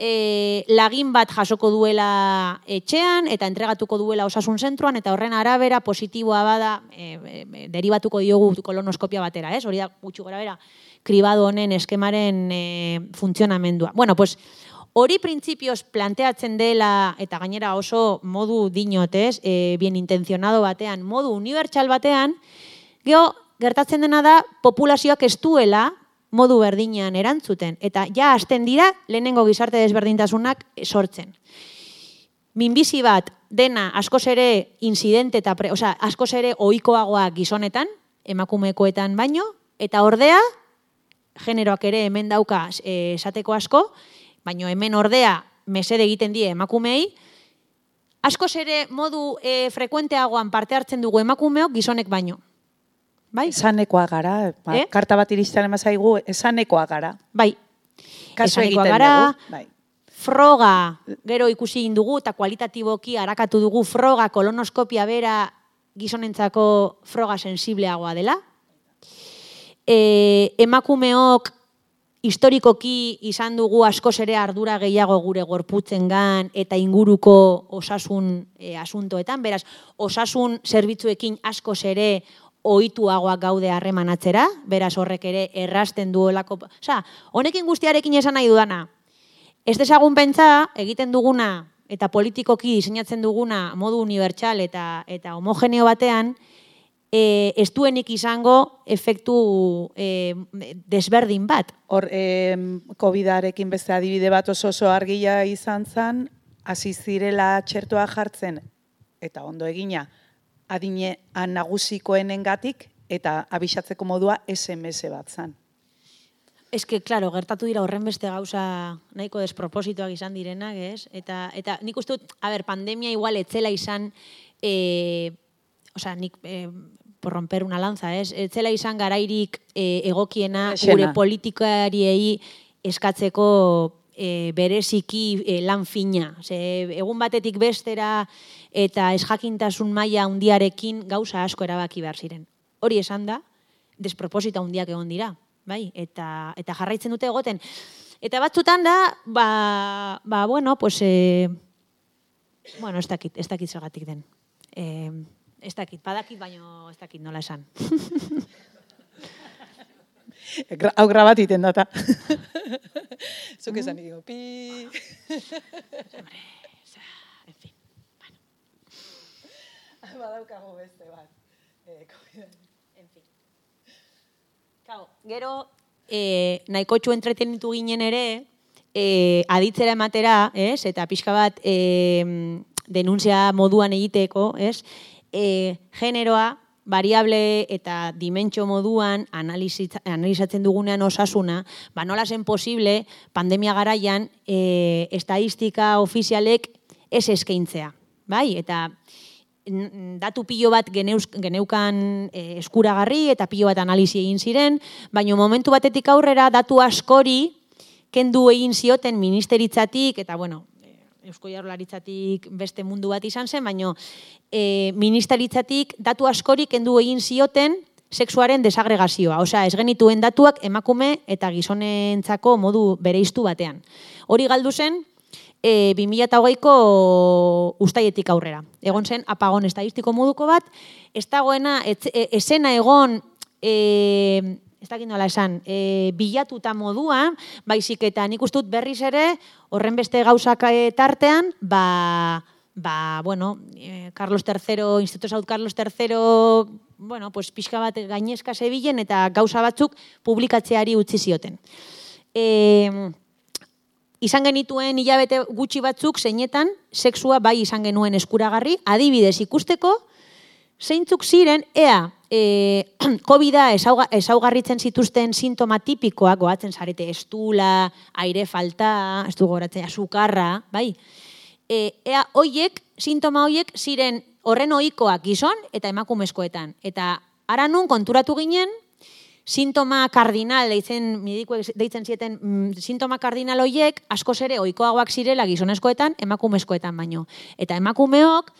e, lagin bat jasoko duela etxean eta entregatuko duela osasun zentruan eta horren arabera positiboa bada e, e, deribatuko diogu kolonoskopia batera, ez? Hori da gutxi gora bera kribado honen eskemaren e, funtzionamendua. Bueno, pues hori printzipioz planteatzen dela eta gainera oso modu dinotez, e, bien intenzionado batean, modu unibertsal batean, geho, gertatzen dena da populazioak ez duela modu berdinean erantzuten. Eta ja hasten dira lehenengo gizarte desberdintasunak sortzen. Minbizi bat dena askoz ere incidente eta pre, oza, askoz ere ohikoagoa gizonetan, emakumekoetan baino, eta ordea, generoak ere hemen dauka eh, esateko asko, baino hemen ordea mesede egiten die emakumei, askoz ere modu e, frekuenteagoan parte hartzen dugu emakumeok gizonek baino. Bai? Esanekoa gara, ba, eh? karta bat iristan emazaigu, esanekoa gara. Bai, Kaso esanekoa gara, bai. froga, gero ikusi dugu eta kualitatiboki harakatu dugu froga kolonoskopia bera gizonentzako froga sensibleagoa dela. E, emakumeok historikoki izan dugu askoz ere ardura gehiago gure gorputzen gan eta inguruko osasun e, asuntoetan, beraz, osasun zerbitzuekin askoz ere ohituagoak gaude harremanatzera, beraz horrek ere errasten duelako. Osa, honekin guztiarekin esan nahi dudana, ez desagun pentsa egiten duguna eta politikoki diseinatzen duguna modu unibertsal eta eta homogeneo batean, e, ez duenik izango efektu e, desberdin bat. Hor, e, COVID-arekin beste adibide bat oso oso argia izan zan, hasi zirela txertoa jartzen, eta ondo egina, adine nagusikoenengatik eta abisatzeko modua SMS bat zan. Ez que, claro, gertatu dira horren beste gauza nahiko despropositoak izan direnak, ez? Eta, eta nik uste dut, a ber, pandemia igual etzela izan, e, oza, nik, e, por romper una lanza, ez? Etzela izan garairik e, egokiena gure politikariei eskatzeko e, bereziki e, lan fina. Ze, egun batetik bestera eta ez jakintasun maila handiarekin gauza asko erabaki behar ziren. Hori esan da, desproposita handiak egon dira, bai? Eta, eta jarraitzen dute egoten. Eta batzutan da, ba, ba bueno, pues, e, bueno, ez dakit, ez dakit zergatik den. E, ez dakit, badakit, baino ez dakit nola esan. hau grabat iten data. Zuk esan mm. pi. en fin, bueno. Badaukago beste bat. Eh, en fin. Kau, gero, eh, nahiko txu entretenitu ginen ere, eh, aditzera ematera, ez? Eta pixka bat eh, denuntzia moduan egiteko, ez? Eh, generoa, variable eta dimentsio moduan analizatzen dugunean osasuna, ba nola zen posible pandemia garaian e, estadistika ofizialek ez eskaintzea. Bai? Eta datu pilo bat geneuz, geneukan e, eskuragarri eta pilo bat analizi egin ziren, baina momentu batetik aurrera datu askori kendu egin zioten ministeritzatik, eta bueno, Eusko Jaurlaritzatik beste mundu bat izan zen, baino e, ministeritzatik datu askorik kendu egin zioten sexuaren desagregazioa. Osea, ez genituen datuak emakume eta gizonentzako modu bereiztu batean. Hori galdu zen, e, 2008ko ustaietik aurrera. Egon zen, apagon estadistiko moduko bat, ez dagoena, e, esena egon... E, ez dakit nola esan, e, bilatuta modua, baizik eta nik ustut berriz ere, horren beste gauzak e, tartean, ba, ba, bueno, e, Carlos III, Instituto Saud Carlos III bueno, pues pixka bat gainezka zebilen eta gauza batzuk publikatzeari utzi zioten. E, izan genituen hilabete gutxi batzuk zeinetan sexua bai izan genuen eskuragarri, adibidez ikusteko, zeintzuk ziren, ea, e, COVID-a ezauga, ezaugarritzen zituzten sintoma tipikoak, goatzen zarete estula, aire falta, ez du goratzen, azukarra, bai? E, ea, hoiek, sintoma hoiek, ziren horren ohikoak gizon eta emakumezkoetan. Eta ara nun konturatu ginen, sintoma kardinal deitzen medikuek deitzen zieten mm, sintoma kardinal hoiek askoz ere ohikoagoak zirela gizonezkoetan emakumezkoetan baino eta emakumeok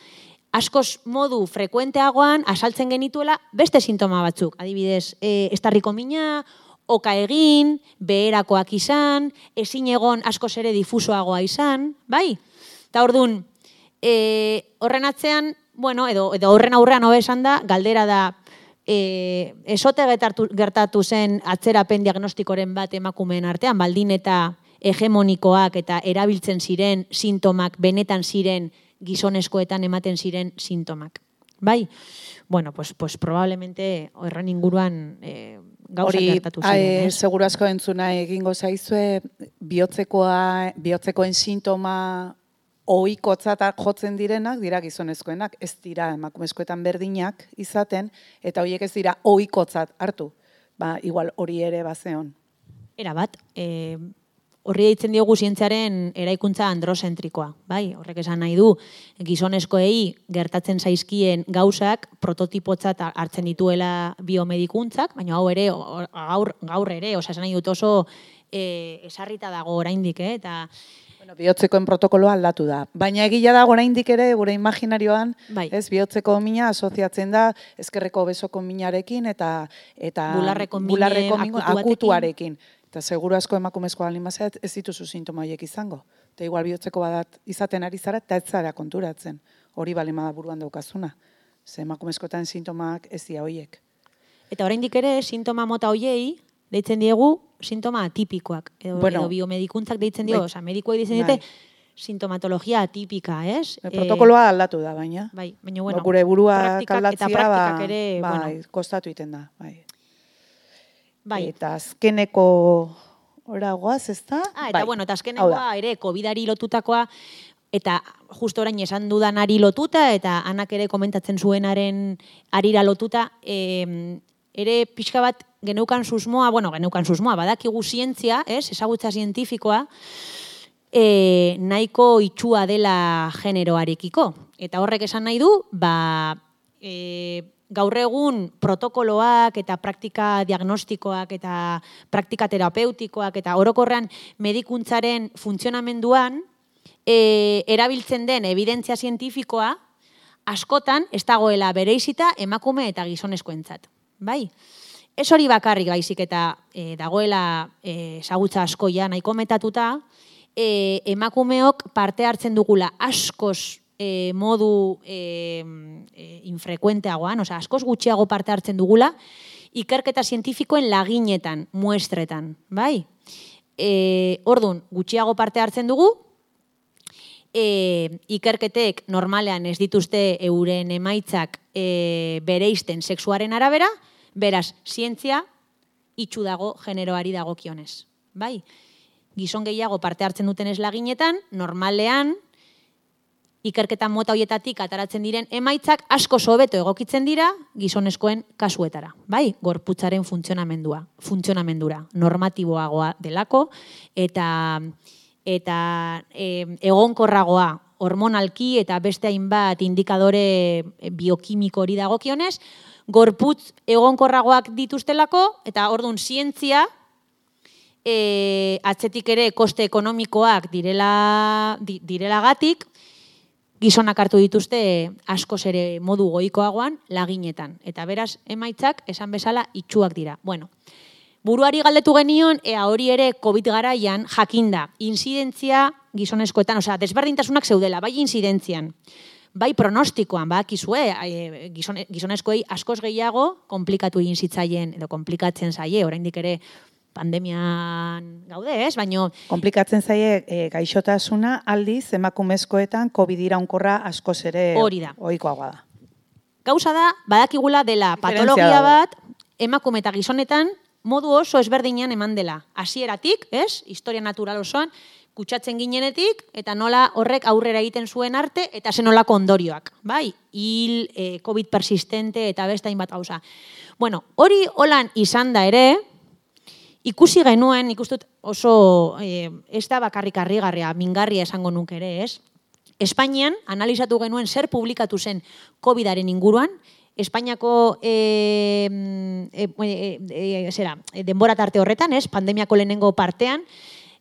askoz modu frekuenteagoan asaltzen genituela beste sintoma batzuk adibidez e, estarriko mina oka egin, beherakoak izan, ezin egon askoz ere difusoagoa izan, bai? Eta orduan, e, horren atzean, bueno, edo, edo horren aurrean hobe esan da, galdera da, e, esote gertatu, gertatu zen atzerapen diagnostikoren bat emakumeen artean, baldin eta hegemonikoak eta erabiltzen ziren sintomak, benetan ziren gizonezkoetan ematen ziren sintomak. Bai? Bueno, pues, pues probablemente horren inguruan eh, gauza gertatu ziren. Hori, eh, seguru asko entzuna egingo zaizue, bihotzekoa, bihotzekoen sintoma ohikotzat jotzen direnak dira gizonezkoenak, ez dira emakumezkoetan berdinak izaten eta horiek ez dira ohikotzat hartu. Ba, igual hori ere bazeon. Era bat, e, horri deitzen diogu zientziaren eraikuntza androzentrikoa, bai? Horrek esan nahi du gizonezkoei gertatzen zaizkien gauzak prototipotzat hartzen dituela biomedikuntzak, baina hau ere gaur gaur ere, osea esan nahi dut oso eh esarrita dago oraindik, eh? Eta Bueno, bihotzekoen protokoloa aldatu da. Baina egila da oraindik ere gure imaginarioan, bai. ez bihotzeko mina asoziatzen da ezkerreko besoko minarekin eta eta Bularreko mine bularreko mine akutu batekin. akutuarekin. Eta seguru asko emakumezko baldin bazait ez dituzu sintoma horiek izango. Eta igual bihotzeko badat izaten ari zara eta ez zara konturatzen. Hori baldin bada buruan daukazuna. Ze emakumezkoetan sintomak ez dira horiek. Eta oraindik ere sintoma mota hoiei deitzen diegu sintoma atipikoak edo, Bueno, edo biomedikuntzak deitzen dio, bai. osea medikuek deitzen dute sintomatologia atipika, ez? E, protokoloa aldatu da, baina. Bai, baina bueno, gure burua kaldatzia, ba, ere, bai, bueno, kostatu iten da. Bai. Bai. Eta azkeneko oragoaz, ez da? Ah, eta bai. bueno, eta azkenekoa ere COVIDari lotutakoa eta justo orain esan dudanari lotuta eta anak ere komentatzen zuenaren arira lotuta, eh, ere pixka bat geneukan susmoa, bueno, geneukan susmoa, badakigu zientzia, ez, ezagutza zientifikoa, e, nahiko itxua dela generoarekiko. Eta horrek esan nahi du, ba, e, gaur egun protokoloak eta praktika diagnostikoak eta praktika terapeutikoak eta orokorrean medikuntzaren funtzionamenduan e, erabiltzen den evidentzia zientifikoa askotan ez dagoela bereizita emakume eta gizonezkoentzat. Bai? Ez hori bakarrik baizik eta e, dagoela e, ezagutza asko ja nahiko metatuta, e, emakumeok parte hartzen dugula askoz e, modu e, e, infrekuenteagoan, osea, askoz gutxiago parte hartzen dugula, ikerketa zientifikoen laginetan, muestretan, bai? E, ordun gutxiago parte hartzen dugu, e, ikerketek normalean ez dituzte euren emaitzak e, bereisten sexuaren arabera, beraz, zientzia itxu dago generoari dagokionez. Bai? Gizon gehiago parte hartzen duten eslaginetan, normalean, ikerketa mota hoietatik ataratzen diren emaitzak asko sobeto egokitzen dira gizonezkoen kasuetara, bai? Gorputzaren funtzionamendua, funtzionamendura, normatiboagoa delako eta eta e, egonkorragoa hormonalki eta beste hainbat indikadore biokimiko hori dagokionez, gorputz egonkorragoak dituztelako eta ordun zientzia e, atzetik ere koste ekonomikoak direla di, direlagatik gizonak hartu dituzte askoz ere modu goikoagoan laginetan. Eta beraz, emaitzak esan bezala itxuak dira. Bueno, buruari galdetu genion, ea hori ere COVID garaian jakinda, inzidentzia gizonezkoetan, osea, desberdintasunak zeudela, bai inzidentzian, bai pronostikoan, bakizue, e, gizone, gizonezkoei askoz gehiago komplikatu egin zitzaien, edo komplikatzen zaie, oraindik ere pandemian gaude, ez? Baino Komplikatzen zaie e, gaixotasuna aldiz emakumezkoetan COVID iraunkorra askoz ere Hori da. ohikoagoa da. Gauza da, badakigula dela patologia bat, emakume eta gizonetan, modu oso ezberdinean eman dela. Hasieratik, ez? Historia natural osoan, kutsatzen ginenetik, eta nola horrek aurrera egiten zuen arte, eta zen nolako ondorioak. Bai, hil, eh, COVID persistente, eta beste hainbat gauza. Bueno, hori holan izan da ere, ikusi genuen, ikustut oso, eh, ez da bakarrik harrigarria, mingarria esango nuke ere, ez? Espainian, analizatu genuen zer publikatu zen COVID-aren inguruan, Espainiako e, e, e, zera, denbora tarte horretan, ez, pandemiako lehenengo partean,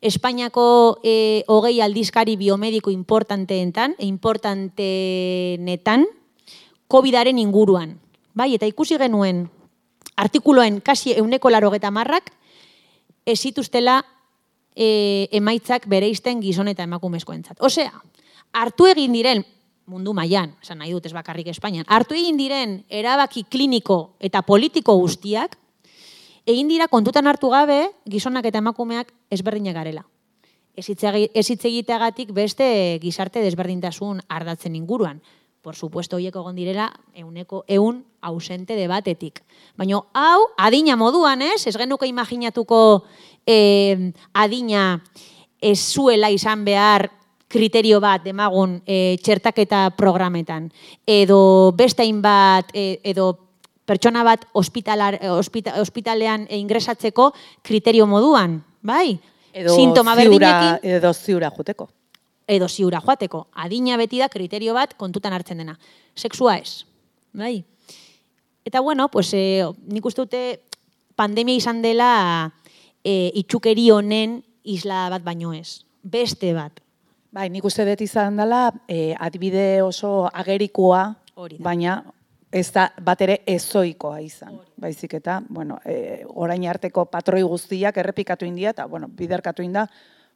Espainiako e, hogei aldizkari biomediko importanteentan, importantenetan, COVID-aren inguruan. Bai, eta ikusi genuen artikuloen kasi euneko laro marrak, ez zituztela e, emaitzak bereizten gizon eta emakumezkoentzat. Osea, hartu egin diren mundu mailan, esan nahi dut ez bakarrik Espainian, hartu egin diren erabaki kliniko eta politiko guztiak, egin dira kontutan hartu gabe gizonak eta emakumeak ezberdinak garela. Ez hitz egi- ez hitz egiteagatik beste gizarte desberdintasun ardatzen inguruan. Por supuesto, hoiek egon direla euneko eun ausente debatetik. Baina hau, adina moduan, ez? Ez genuke imaginatuko eh, adina ez zuela izan behar kriterio bat demagun e, txertaketa programetan. Edo beste hainbat, e, edo pertsona bat ospitalar, eh, ospita, ospitalean e, ingresatzeko kriterio moduan, bai? Edo Sintoma ziura, edo ziura juteko. Edo ziura joateko. Adina beti da kriterio bat kontutan hartzen dena. Sexua ez, bai? Eta bueno, pues, e, nik uste dute pandemia izan dela e, itxukeri honen isla bat baino ez. Beste bat. Bai, nik uste dut izan dela, eh, adibide oso agerikoa, Hori baina ez da bat ere ezoikoa izan. Baizik eta, bueno, e, orain arteko patroi guztiak errepikatu india, eta, bueno, biderkatu inda,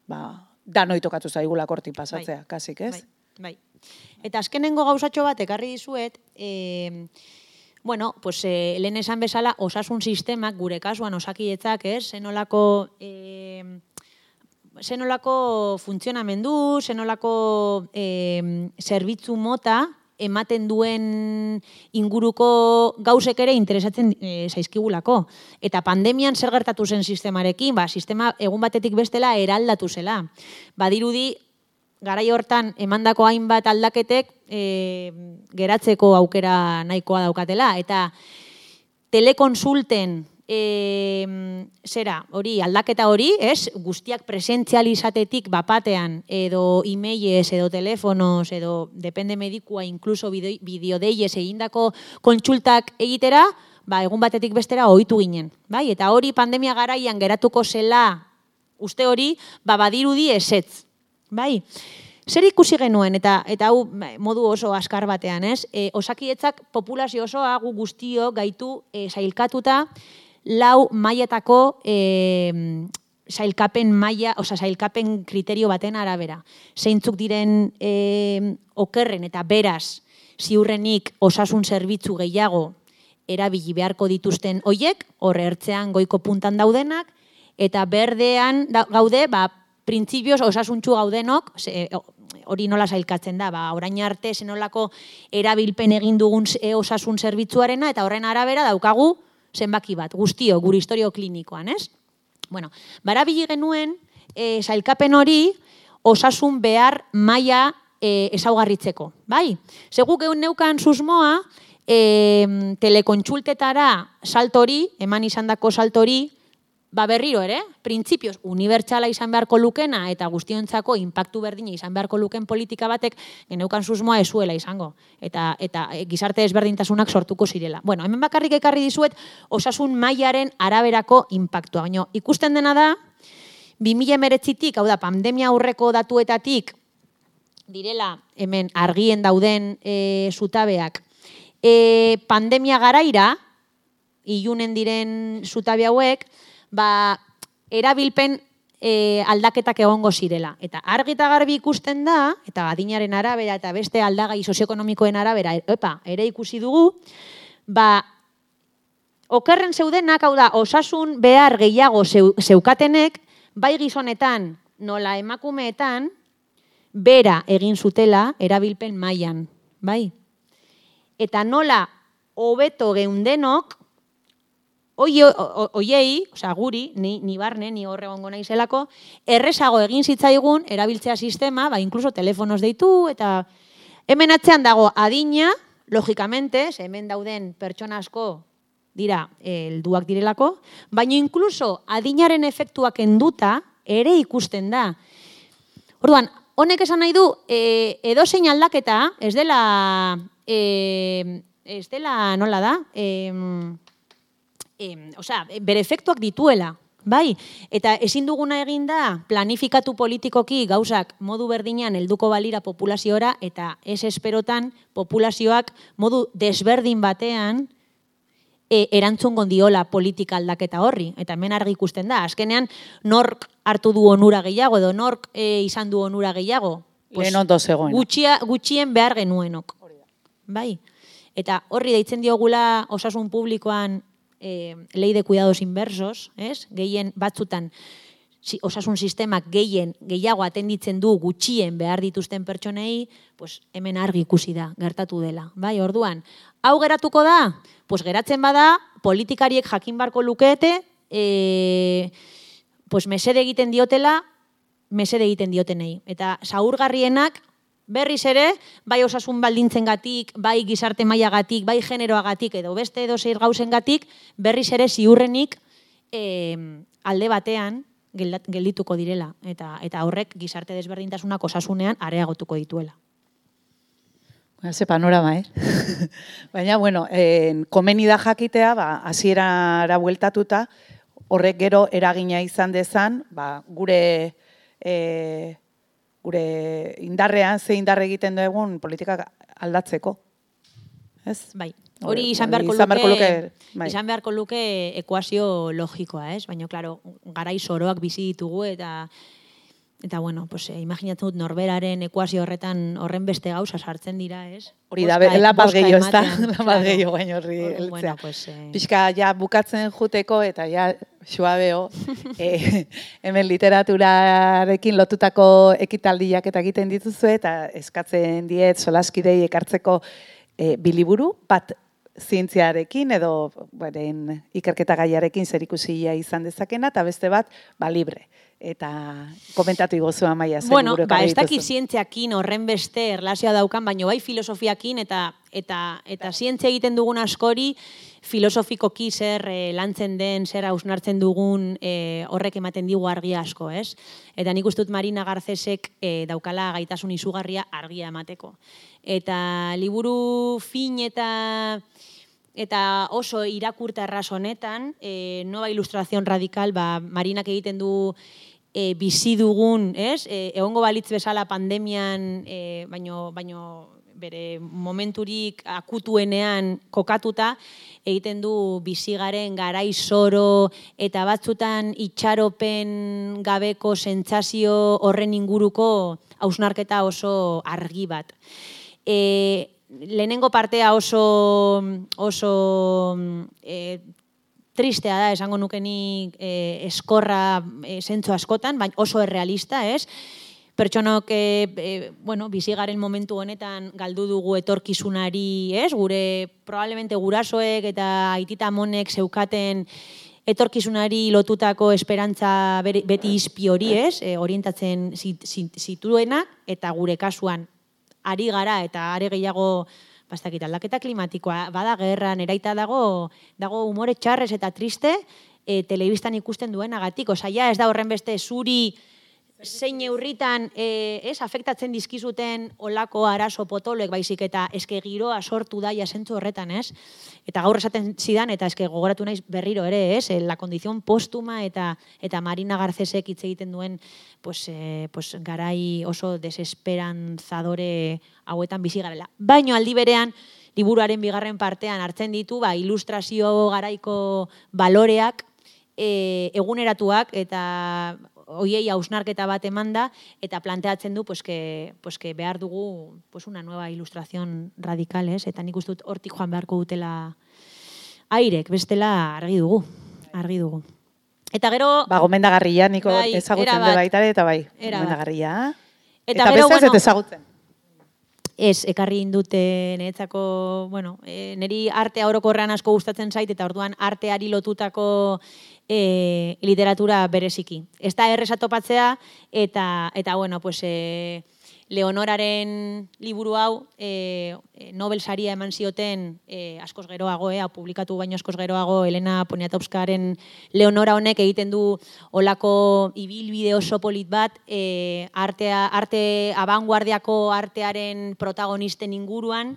ba, danoi tokatu zaigula korti pasatzea, Bai. kasik, ez? Bai, bai. Eta azkenengo gauzatxo bat ekarri dizuet, e, bueno, pues, e, lehen esan bezala, osasun sistemak, gure kasuan osakietzak, ez, zenolako, e, zenolako funtzionamendu, zenolako e, zerbitzu mota, ematen duen inguruko gauzek ere interesatzen e, zaizkigulako. Eta pandemian zer gertatu zen sistemarekin, ba, sistema egun batetik bestela eraldatu zela. Badirudi, garai hortan emandako hainbat aldaketek e, geratzeko aukera nahikoa daukatela. Eta telekonsulten e, zera, hori, aldaketa hori, ez, guztiak presentzializatetik bapatean, edo emailez, edo telefonos, edo depende medikua, inkluso bideo- bideodeiez egindako kontsultak egitera, ba, egun batetik bestera ohitu ginen. Bai? Eta hori pandemia garaian geratuko zela uste hori, ba, badirudi esetz. Bai? Zer ikusi genuen, eta eta hau ba, modu oso askar batean, ez? E, osakietzak populazio osoa gu guztio gaitu e, sailkatuta lau mailetako e, sailkapen maila, osea sailkapen kriterio baten arabera. Zeintzuk diren e, okerren eta beraz ziurrenik osasun zerbitzu gehiago erabili beharko dituzten hoiek, hor ertzean goiko puntan daudenak, eta berdean da, gaude, ba, printzipioz osasuntxu gaudenok, ze, o- hori nola sailkatzen da, ba, orain arte zenolako erabilpen egin dugun e, osasun zerbitzuarena, eta horren arabera daukagu zenbaki bat, guztio, gure historio klinikoan, ez? Bueno, barabili genuen, e, sailkapen hori osasun behar maila e, ezaugarritzeko, bai? Seguk egun neukan susmoa, e, telekontsultetara saltori, eman izan dako saltori, ba berriro ere, printzipioz unibertsala izan beharko lukena eta guztiontzako inpaktu berdina izan beharko luken politika batek geneukan susmoa ezuela izango eta eta e, gizarte ezberdintasunak sortuko zirela. Bueno, hemen bakarrik ekarri dizuet osasun mailaren araberako inpaktua, baina ikusten dena da 2019tik, hau da pandemia aurreko datuetatik direla hemen argien dauden e, zutabeak e, pandemia garaira ilunen diren zutabe hauek, ba, erabilpen e, aldaketak egongo zirela. Eta argi eta garbi ikusten da, eta adinaren arabera eta beste aldagai sozioekonomikoen arabera, epa, ere ikusi dugu, ba, okerren zeudenak, hau da, osasun behar gehiago zeu, zeukatenek, bai gizonetan, nola emakumeetan, bera egin zutela erabilpen mailan, bai? eta nola hobeto geundenok, Oie, o- oiei, osea, guri, ni, ni barne, ni horre gongo naizelako, errezago egin zitzaigun erabiltzea sistema, ba, inkluso telefonos deitu, eta hemen atzean dago adina, logikamente, hemen dauden pertsona asko dira eh, helduak direlako, baina inkluso adinaren efektuak enduta ere ikusten da. Orduan, honek esan nahi du, e, edozein aldaketa, ez dela, e, ez dela, nola da, e, e, osea, bere efektuak dituela, bai? Eta ezin duguna egin da planifikatu politikoki gauzak modu berdinean helduko balira populaziora eta ez esperotan populazioak modu desberdin batean e, erantzungo diola politika aldaketa horri. Eta hemen argi ikusten da, azkenean nork hartu du onura gehiago edo nork e, izan du onura gehiago. Zegoena. Gutxia, gutxien behar genuenok. Bai. Eta horri deitzen diogula osasun publikoan e, lei de cuidados inversos, ez? Gehien batzutan osasun sistemak gehien gehiago atenditzen du gutxien behar dituzten pertsonei, pues hemen argi ikusi da, gertatu dela. Bai, orduan, hau geratuko da, pues geratzen bada, politikariek jakin barko lukete, e, pues mesede egiten diotela, mesede egiten diotenei. Eta zaurgarrienak, berriz ere, bai osasun baldintzengatik, bai gizarte mailagatik, bai generoagatik edo beste edo zeir gauzengatik, berriz ere ziurrenik e, alde batean geldituko direla eta eta horrek gizarte desberdintasunak osasunean areagotuko dituela. Ba, Ze panorama, eh? Baina, bueno, en, komeni da jakitea, ba, hasierara bueltatuta, horrek gero eragina izan dezan, ba, gure, e, gure indarrean, ze indar egiten dugun politikak aldatzeko. Ez? Bai. Hori- izan beharko luke, luke, bai. izan beharko luke ekuazio logikoa, ez? Baina claro, garai soroak bizi ditugu eta eta bueno, pues eh, imaginatzen dut norberaren ekuazio horretan horren beste gauza sartzen dira, ez? Hori da, la bozka gehiago, ez da? La claro. gehiago baino horri Hor- heltzea. Bueno, pues, eh, Pixka ja bukatzen juteko eta ja suabeo eh, hemen literaturarekin lotutako ekitaldiak eta egiten dituzu eta eskatzen diet solaskidei ekartzeko eh, biliburu bat zientziarekin edo beren ikerketa gaiarekin zerikusia izan dezakena eta beste bat ba libre eta komentatu igozu amaia zer Bueno, ba, ez dakit zientziakin horren beste erlazioa daukan, baina bai filosofiakin eta eta eta zientzia egiten dugun askori filosofikoki zer eh, lantzen den, zer hausnartzen dugun eh, horrek ematen digu argia asko, ez? Eta nik uste dut Marina Garcesek eh, daukala gaitasun izugarria argia emateko. Eta liburu fin eta eta oso irakurta erraz honetan, e, nova ilustrazion radikal, ba, Marinak egiten du e, bizi dugun, ez? E, egongo balitz bezala pandemian, e, baino, baino bere momenturik akutuenean kokatuta, egiten du bizigaren garai zoro eta batzutan itxaropen gabeko sentsazio horren inguruko hausnarketa oso argi bat. E, lehenengo partea oso, oso e, tristea da, esango nukenik e, eskorra e, zentzu askotan, baina oso errealista, ez? Pertsonok, e, e, bueno, bizigaren momentu honetan galdu dugu etorkizunari, ez? Gure, probablemente gurasoek eta aitita monek zeukaten etorkizunari lotutako esperantza beti izpi hori, ez? E, orientatzen zit- zit- zituena, eta gure kasuan ari gara eta are gehiago bastakit aldaketa klimatikoa, bada gerran, eraita dago, dago umore txarrez eta triste, e, telebistan ikusten duenagatik, osea, ja ez da horren beste zuri zein neurritan e, ez, afektatzen dizkizuten olako arazo potoloek baizik eta eske giroa sortu da jasentzu horretan, ez? Eta gaur esaten zidan, eta eske gogoratu naiz berriro ere, ez? Eh, La condición póstuma eta eta Marina Garcesek hitz egiten duen pues, eh, pues garai oso desesperanzadore hauetan bizi garela. Baino aldi berean, liburuaren bigarren partean hartzen ditu, ba, ilustrazio garaiko baloreak, e, eguneratuak eta hoiei hausnarketa bat emanda eta planteatzen du pues que, pues que behar dugu pues una nueva ilustración radical, ez? Eta nik uste dut hortik joan beharko dutela airek, bestela argi dugu, argi dugu. Eta gero Ba, gomendagarria, niko Bai, ezagutzen de baita eta bai, gomendagarria. Eta Eta, gero, bueno, ezagutzen. Ez, ekarri indute niretzako, bueno, e, niri artea orokorrean asko gustatzen zait, eta orduan arteari lotutako e, literatura bereziki. Ez da erresa topatzea, eta, eta bueno, pues, e, Leonoraren liburu hau e, Nobel saria eman zioten e, askoz geroago, e, publikatu baino askoz geroago Elena Poniatowskaren Leonora honek egiten du olako ibilbide oso polit bat e, artea, arte abanguardiako artearen protagonisten inguruan.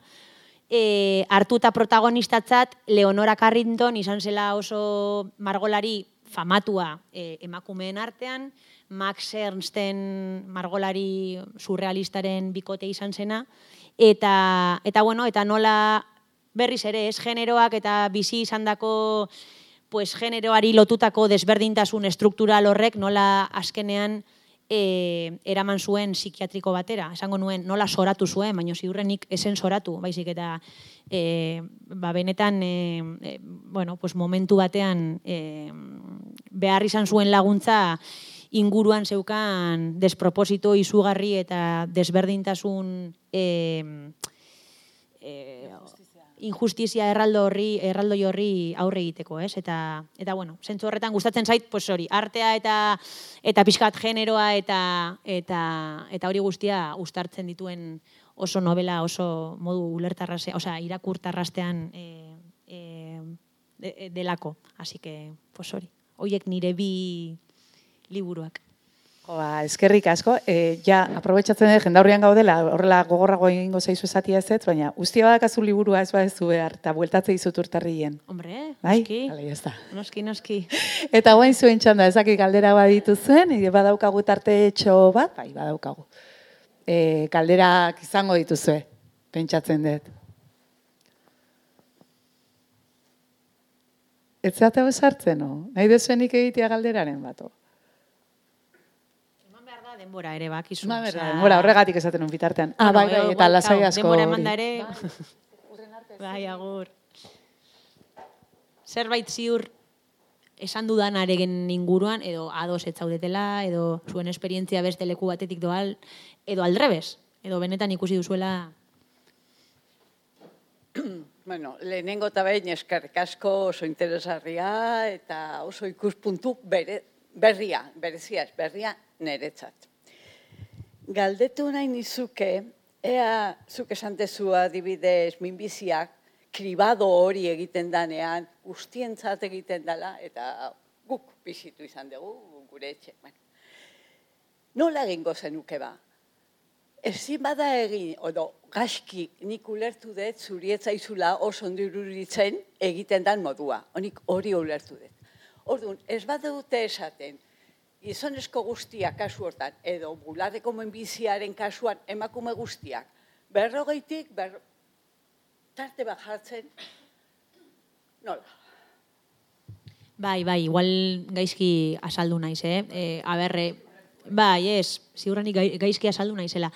E, hartuta protagonistatzat Leonora Carrington izan zela oso margolari famatua e, emakumeen artean, Max Ernsten margolari surrealistaren bikote izan zena, eta, eta, bueno, eta nola berriz ere, ez generoak eta bizi izandako pues, generoari lotutako desberdintasun estruktural horrek nola azkenean e, eraman zuen psikiatriko batera. Esango nuen nola soratu zuen, baina ziurrenik esen soratu, baizik eta e, ba, benetan e, e, bueno, pues momentu batean e, behar izan zuen laguntza inguruan zeukan desproposito izugarri eta desberdintasun e, e, injustizia erraldo horri erraldo horri aurre egiteko, ez? Eta eta bueno, sentzu horretan gustatzen zait, pues hori, artea eta eta pixkat generoa eta eta eta hori guztia uztartzen dituen oso novela, oso modu ulertarrase, osea, irakurtarrastean e, de, delako. Así que, pues hori. Hoiek nire bi liburuak. Ba, eskerrik asko, e, ja, aprobetsatzen dut, jendaurrian gaudela, horrela gogorrago egingo zaizu esatia ez baina guztia badakazu liburua ez badezu behar, eta bueltatze izut urtarrien. Hombre, bai? noski. Bai, ez da. Noski, noski. Eta guain zuen txanda, ezaki galdera baditu zuen, e, badaukagu tarte etxo bat, bai, badaukagu. E, galderak izango dituzue, pentsatzen dut. Ez zateu sartzen, no? Nahi dezuenik egitea galderaren bato denbora ere bakizu. Ba, berda, denbora horregatik esaten un bitartean. Ah, bai, bai, eta lasai asko. Denbora emanda ere. Bai, agur. Zerbait ziur esan dudan aregen inguruan, edo ados etzaudetela, edo zuen esperientzia beste leku batetik doal, edo aldrebes, edo benetan ikusi duzuela Bueno, lehenengo eta behin eskerrik asko oso interesarria eta oso ikuspuntu bere, berria, berezia ez, berria niretzat. Galdetu nahi nizuke, ea zuk esan dezu adibidez minbiziak, kribado hori egiten danean, guztientzat egiten dela, eta guk bizitu izan dugu, gure etxe. Bueno. Nola egingo zenuke ba? Ezin bada egin, odo, gaski nik ulertu dut, zurietza izula oso ondiruritzen egiten dan modua. Honik hori ulertu dut. Orduan, ez badute esaten, gizonezko guztiak kasu hortan, edo buladeko menbiziaren kasuan emakume guztiak, berrogeitik, ber... tarte bat jartzen, nola? Bai, bai, igual gaizki asaldu naiz, eh? E, aberre, bai, ez, ziurrenik gaizki asaldu naizela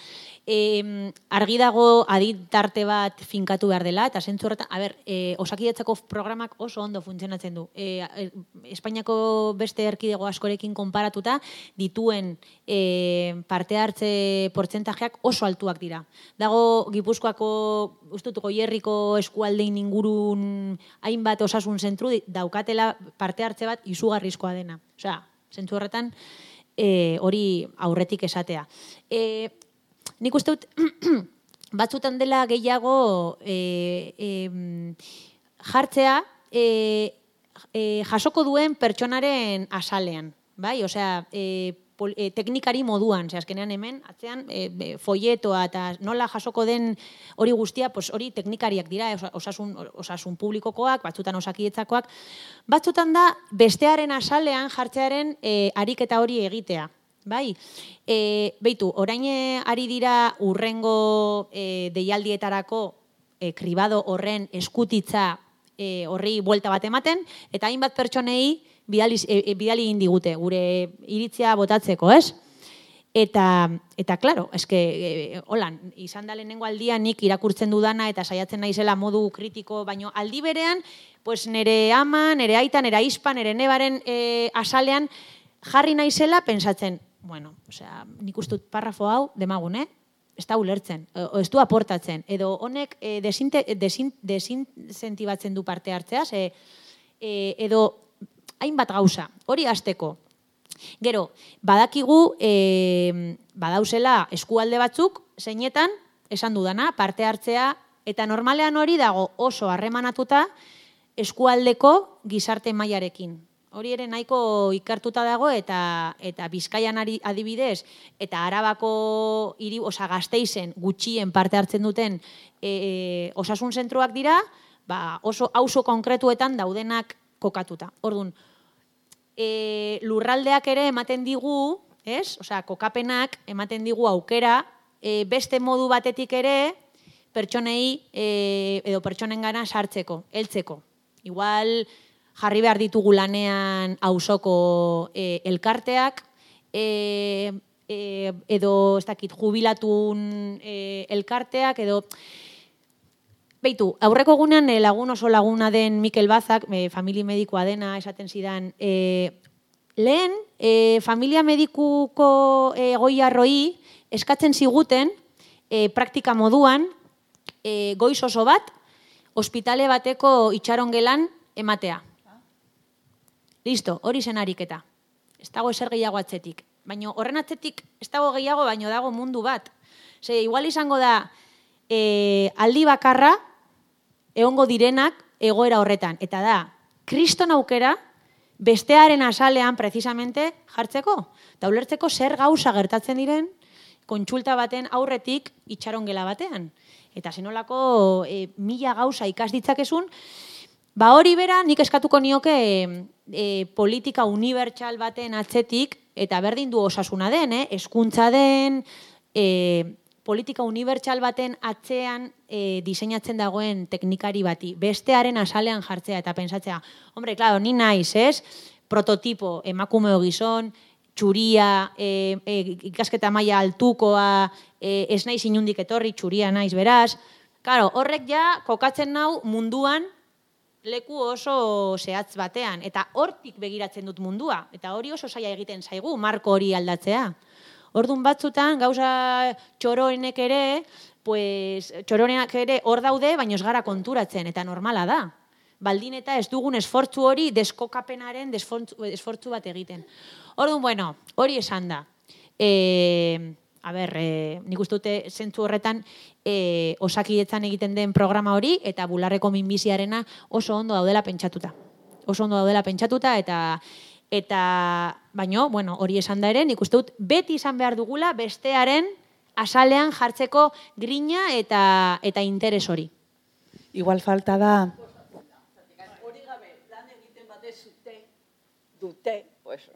e, argi dago aditarte bat finkatu behar dela, eta zentzu horretan, a ber, e, osakidetzako programak oso ondo funtzionatzen du. E, Espainiako beste erkidego askorekin konparatuta, dituen e, parte hartze portzentajeak oso altuak dira. Dago, Gipuzkoako, ustutuko hierriko eskualdein ingurun hainbat osasun zentru, daukatela parte hartze bat izugarrizkoa dena. Osea, zentzu horretan, e, hori aurretik esatea. E, nik uste dut, batzutan dela gehiago e, e, jartzea e, e, jasoko duen pertsonaren asalean. Bai? Osea, e, pol, e, teknikari moduan, ze azkenean hemen, atzean, e, folletoa eta nola jasoko den hori guztia, pues hori teknikariak dira, osasun, osasun publikokoak, batzutan osakietzakoak, batzutan da bestearen asalean jartzearen e, ariketa hori egitea. Bai, e, beitu, orain ari dira urrengo e, deialdietarako e, kribado horren eskutitza e, horri buelta bat ematen, eta hainbat pertsonei bidali, e, bidali indigute, gure iritzia botatzeko, ez? Eta, eta claro, eske, e, holan, izan da lehenengo aldia nik irakurtzen dudana eta saiatzen naizela modu kritiko, baino aldi berean, pues nere ama, nere aita, nere aizpa, nere nebaren e, asalean, jarri naizela pensatzen, bueno, o sea, nik uste dut parrafo hau, demagun, eh? ez da ulertzen, o ez du aportatzen, edo honek e, desinte, desin, desincentibatzen du parte hartzeaz, e, e, edo hainbat gauza, hori hasteko. Gero, badakigu, e, badauzela eskualde batzuk, zeinetan, esan dudana, parte hartzea, eta normalean hori dago oso harremanatuta eskualdeko gizarte mailarekin. Hori ere nahiko ikartuta dago eta eta Bizkaian adibidez eta Arabako hiri, osea Gasteizen gutxien parte hartzen duten e, osasun zentroak dira, ba oso auzo konkretuetan daudenak kokatuta. Ordun e, lurraldeak ere ematen digu, ez? Osea, kokapenak ematen digu aukera e, beste modu batetik ere pertsonei e, edo pertsonen gana sartzeko, heltzeko. Igual jarri behar ditugu lanean auzoko e, elkarteak, e, e, edo ez dakit jubilatun e, elkarteak, edo... Beitu, aurreko gunean e, lagun oso laguna den Mikel Bazak, e, familia medikoa dena, esaten zidan, e, lehen, e, familia medikuko e, goiarroi eskatzen ziguten, e, praktika moduan, e, goiz oso bat, ospitale bateko itxaron gelan ematea. Listo, hori zen ariketa. Ez dago eser gehiago atzetik. Baina horren atzetik ez dago gehiago, baino dago mundu bat. Ze, igual izango da, e, aldi bakarra, egongo direnak egoera horretan. Eta da, kriston aukera, bestearen asalean, precisamente, jartzeko. Eta ulertzeko zer gauza gertatzen diren, kontsulta baten aurretik itxaron gela batean eta zenolako e, mila gauza ikas ditzakezun, ba hori bera nik eskatuko nioke e, politika unibertsal baten atzetik, eta berdin du osasuna den, eh? eskuntza den, e, politika unibertsal baten atzean e, diseinatzen dagoen teknikari bati, bestearen asalean jartzea eta pensatzea, hombre, claro, ni naiz, ez? Prototipo, emakume gizon, txuria, e, e, ikasketa maila altukoa, e, ez naiz inundik etorri, txuria naiz beraz. Claro, horrek ja kokatzen nau munduan leku oso zehatz batean. Eta hortik begiratzen dut mundua. Eta hori oso saia egiten zaigu, marko hori aldatzea. Ordun batzutan, gauza txoroenek ere, pues, txoroenek ere hor daude, baina ez gara konturatzen, eta normala da. Baldin eta ez dugun esfortzu hori deskokapenaren esfortzu bat egiten. Orduan, bueno, hori esan da. E, a ber, e, nik uste dute zentzu horretan e, osakietzan egiten den programa hori eta bularreko minbiziarena oso ondo daudela pentsatuta. Oso ondo daudela pentsatuta eta eta baino, bueno, hori esan da ere, nik uste dut beti izan behar dugula bestearen asalean jartzeko grina eta eta interes hori. Igual falta da hori gabe lan egiten badezute dute pues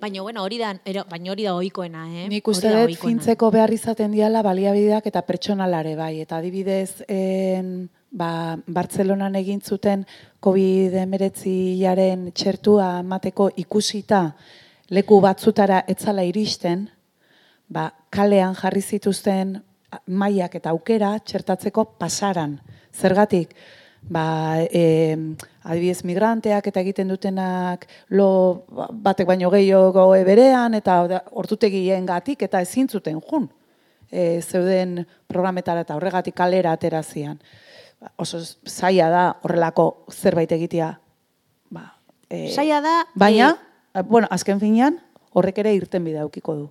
Baina, bueno, hori da, ero, baina hori da oikoena, eh? Nik uste dut fintzeko behar izaten diala baliabideak eta pertsonalare bai. Eta adibidez, en, ba, Bartzelonan egin zuten COVID-19 txertua emateko ikusita leku batzutara etzala iristen, ba, kalean jarri zituzten mailak eta aukera txertatzeko pasaran. Zergatik, ba, e, adibidez migranteak eta egiten dutenak lo batek baino gehiago berean eta hortutegien gatik eta ezin zuten jun. E, zeuden programetara eta horregatik kalera aterazian. Oso zaila da horrelako zerbait egitea. Ba, e, zaila da... Baina, e, bueno, azken finean, horrek ere irten bidea aukiko du.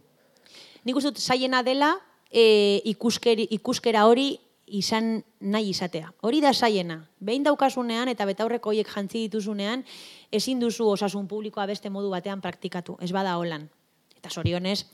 Nik uste dut zailena dela e, ikuskera hori izan nahi izatea. Hori da saiena. Behin daukasunean eta betaurreko hoiek jantzi dituzunean, ezin duzu osasun publikoa beste modu batean praktikatu. Ez bada holan. Eta sorionez,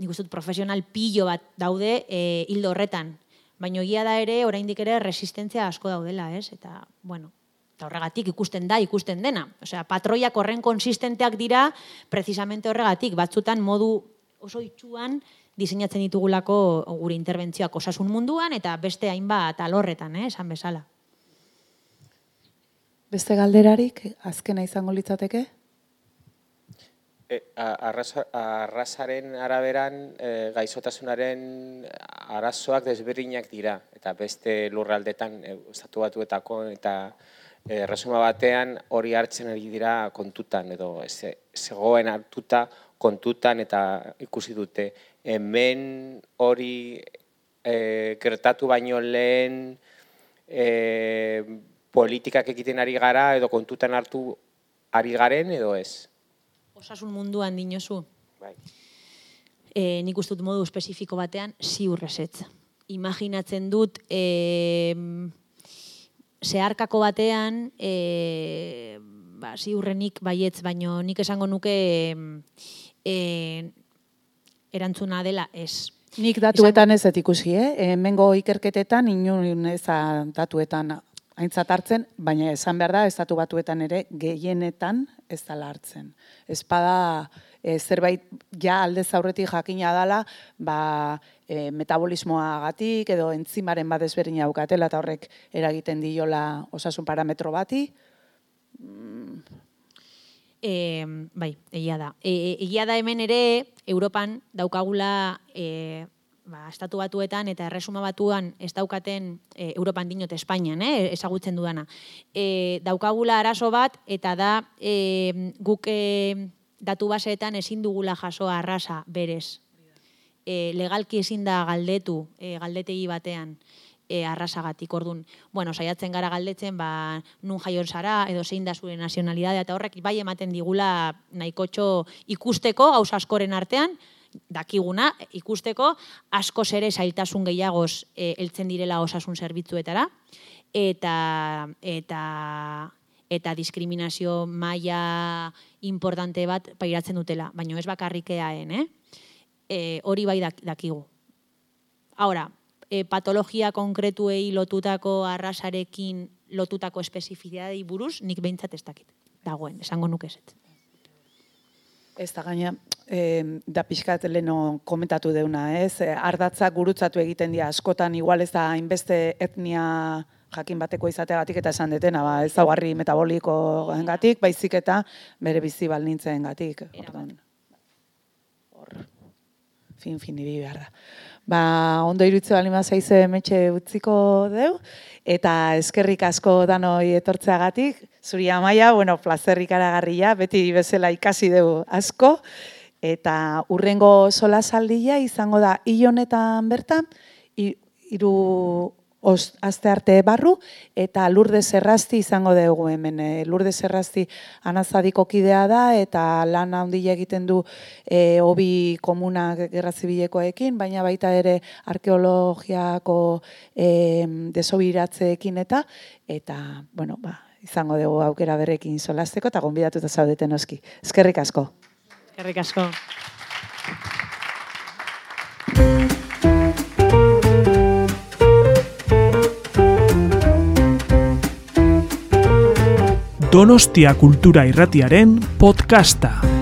nik uste profesional pillo bat daude e, hildo horretan. Baina egia da ere, oraindik ere, resistentzia asko daudela, ez? Eta, bueno, eta horregatik ikusten da, ikusten dena. Osea, patroiak horren konsistenteak dira, precisamente horregatik, batzutan modu oso itxuan, diseinatzen ditugulako gure interbentzioak osasun munduan eta beste hainbat alorretan, eh, esan bezala. Beste galderarik azkena izango litzateke? E, arrasaren araberan e, gaizotasunaren arazoak desberdinak dira eta beste lurraldetan e, estatu batuetako eta e, resuma batean hori hartzen ari dira kontutan edo zegoen hartuta kontutan eta ikusi dute hemen hori e, gertatu baino lehen e, politikak egiten ari gara edo kontutan hartu ari garen edo ez? Osasun munduan dinozu. Bai. E, nik uste dut modu espezifiko batean ziur ezetz. Imaginatzen dut e, zeharkako batean e, ba, ziurrenik baietz, baino nik esango nuke e, erantzuna dela ez. Nik datuetan ez dut ikusi, eh? Hemengo ikerketetan inun ez datuetan aintzat hartzen, baina esan behar da, estatu batuetan ere gehienetan ez dala hartzen. Ez bada, e, zerbait ja alde zaurretik jakina dala, ba, e, metabolismoagatik edo entzimaren bat ezberdin aukatela eta horrek eragiten diola osasun parametro bati. Mm. E, bai, egia da. E, egia da hemen ere, Europan daukagula e, ba, estatu batuetan eta erresuma batuan ez daukaten e, Europan dinot Espainian, eh, ezagutzen dudana. E, daukagula arazo bat eta da e, guk e, datu baseetan ezin dugula jasoa arrasa berez. E, legalki ezin da galdetu e, galdetegi batean e, arrasagatik ordun. Bueno, saiatzen gara galdetzen, ba, nun jaion zara, edo zein da zure nazionalidadea, eta horrek bai ematen digula nahikotxo ikusteko, haus askoren artean, dakiguna ikusteko asko ere zailtasun gehiagoz e, heltzen direla osasun zerbitzuetara eta eta eta diskriminazio maila importante bat pairatzen dutela, baina ez bakarrikeaen, eh? E, hori bai dakigu. Ahora, e, patologia konkretuei lotutako arrasarekin lotutako espezifidadei buruz, nik behintzat ez dakit. Dagoen, esango nuke eset. Ez da gaina, eh, da pixkat leno komentatu deuna, ez? Ardatza gurutzatu egiten dira askotan, igual ez da hainbeste etnia jakin bateko izateagatik eta esan detena, ba, ez zaugarri metaboliko gatik, baizik eta bere bizi balnintzen gatik. Hor, fin, fin, ibi behar da. Ba, ondo irutze bali mazaize metxe utziko deu, eta eskerrik asko danoi etortzeagatik, zuri amaia, bueno, plazerrik aragarria, beti bezala ikasi dugu asko, eta urrengo sola saldia izango da honetan bertan, hiru os, azte arte barru, eta lurde zerrazti izango dugu hemen. E, lurde zerrazti anazadiko kidea da, eta lan handia egiten du e, obi komuna gerra zibilekoekin, baina baita ere arkeologiako e, desobiratzeekin eta, eta, bueno, ba, izango dugu aukera berrekin solasteko eta gonbidatuta zaudeten oski. Eskerrik asko. Eskerrik asko. Donostia Kultura Irratiaren podcasta.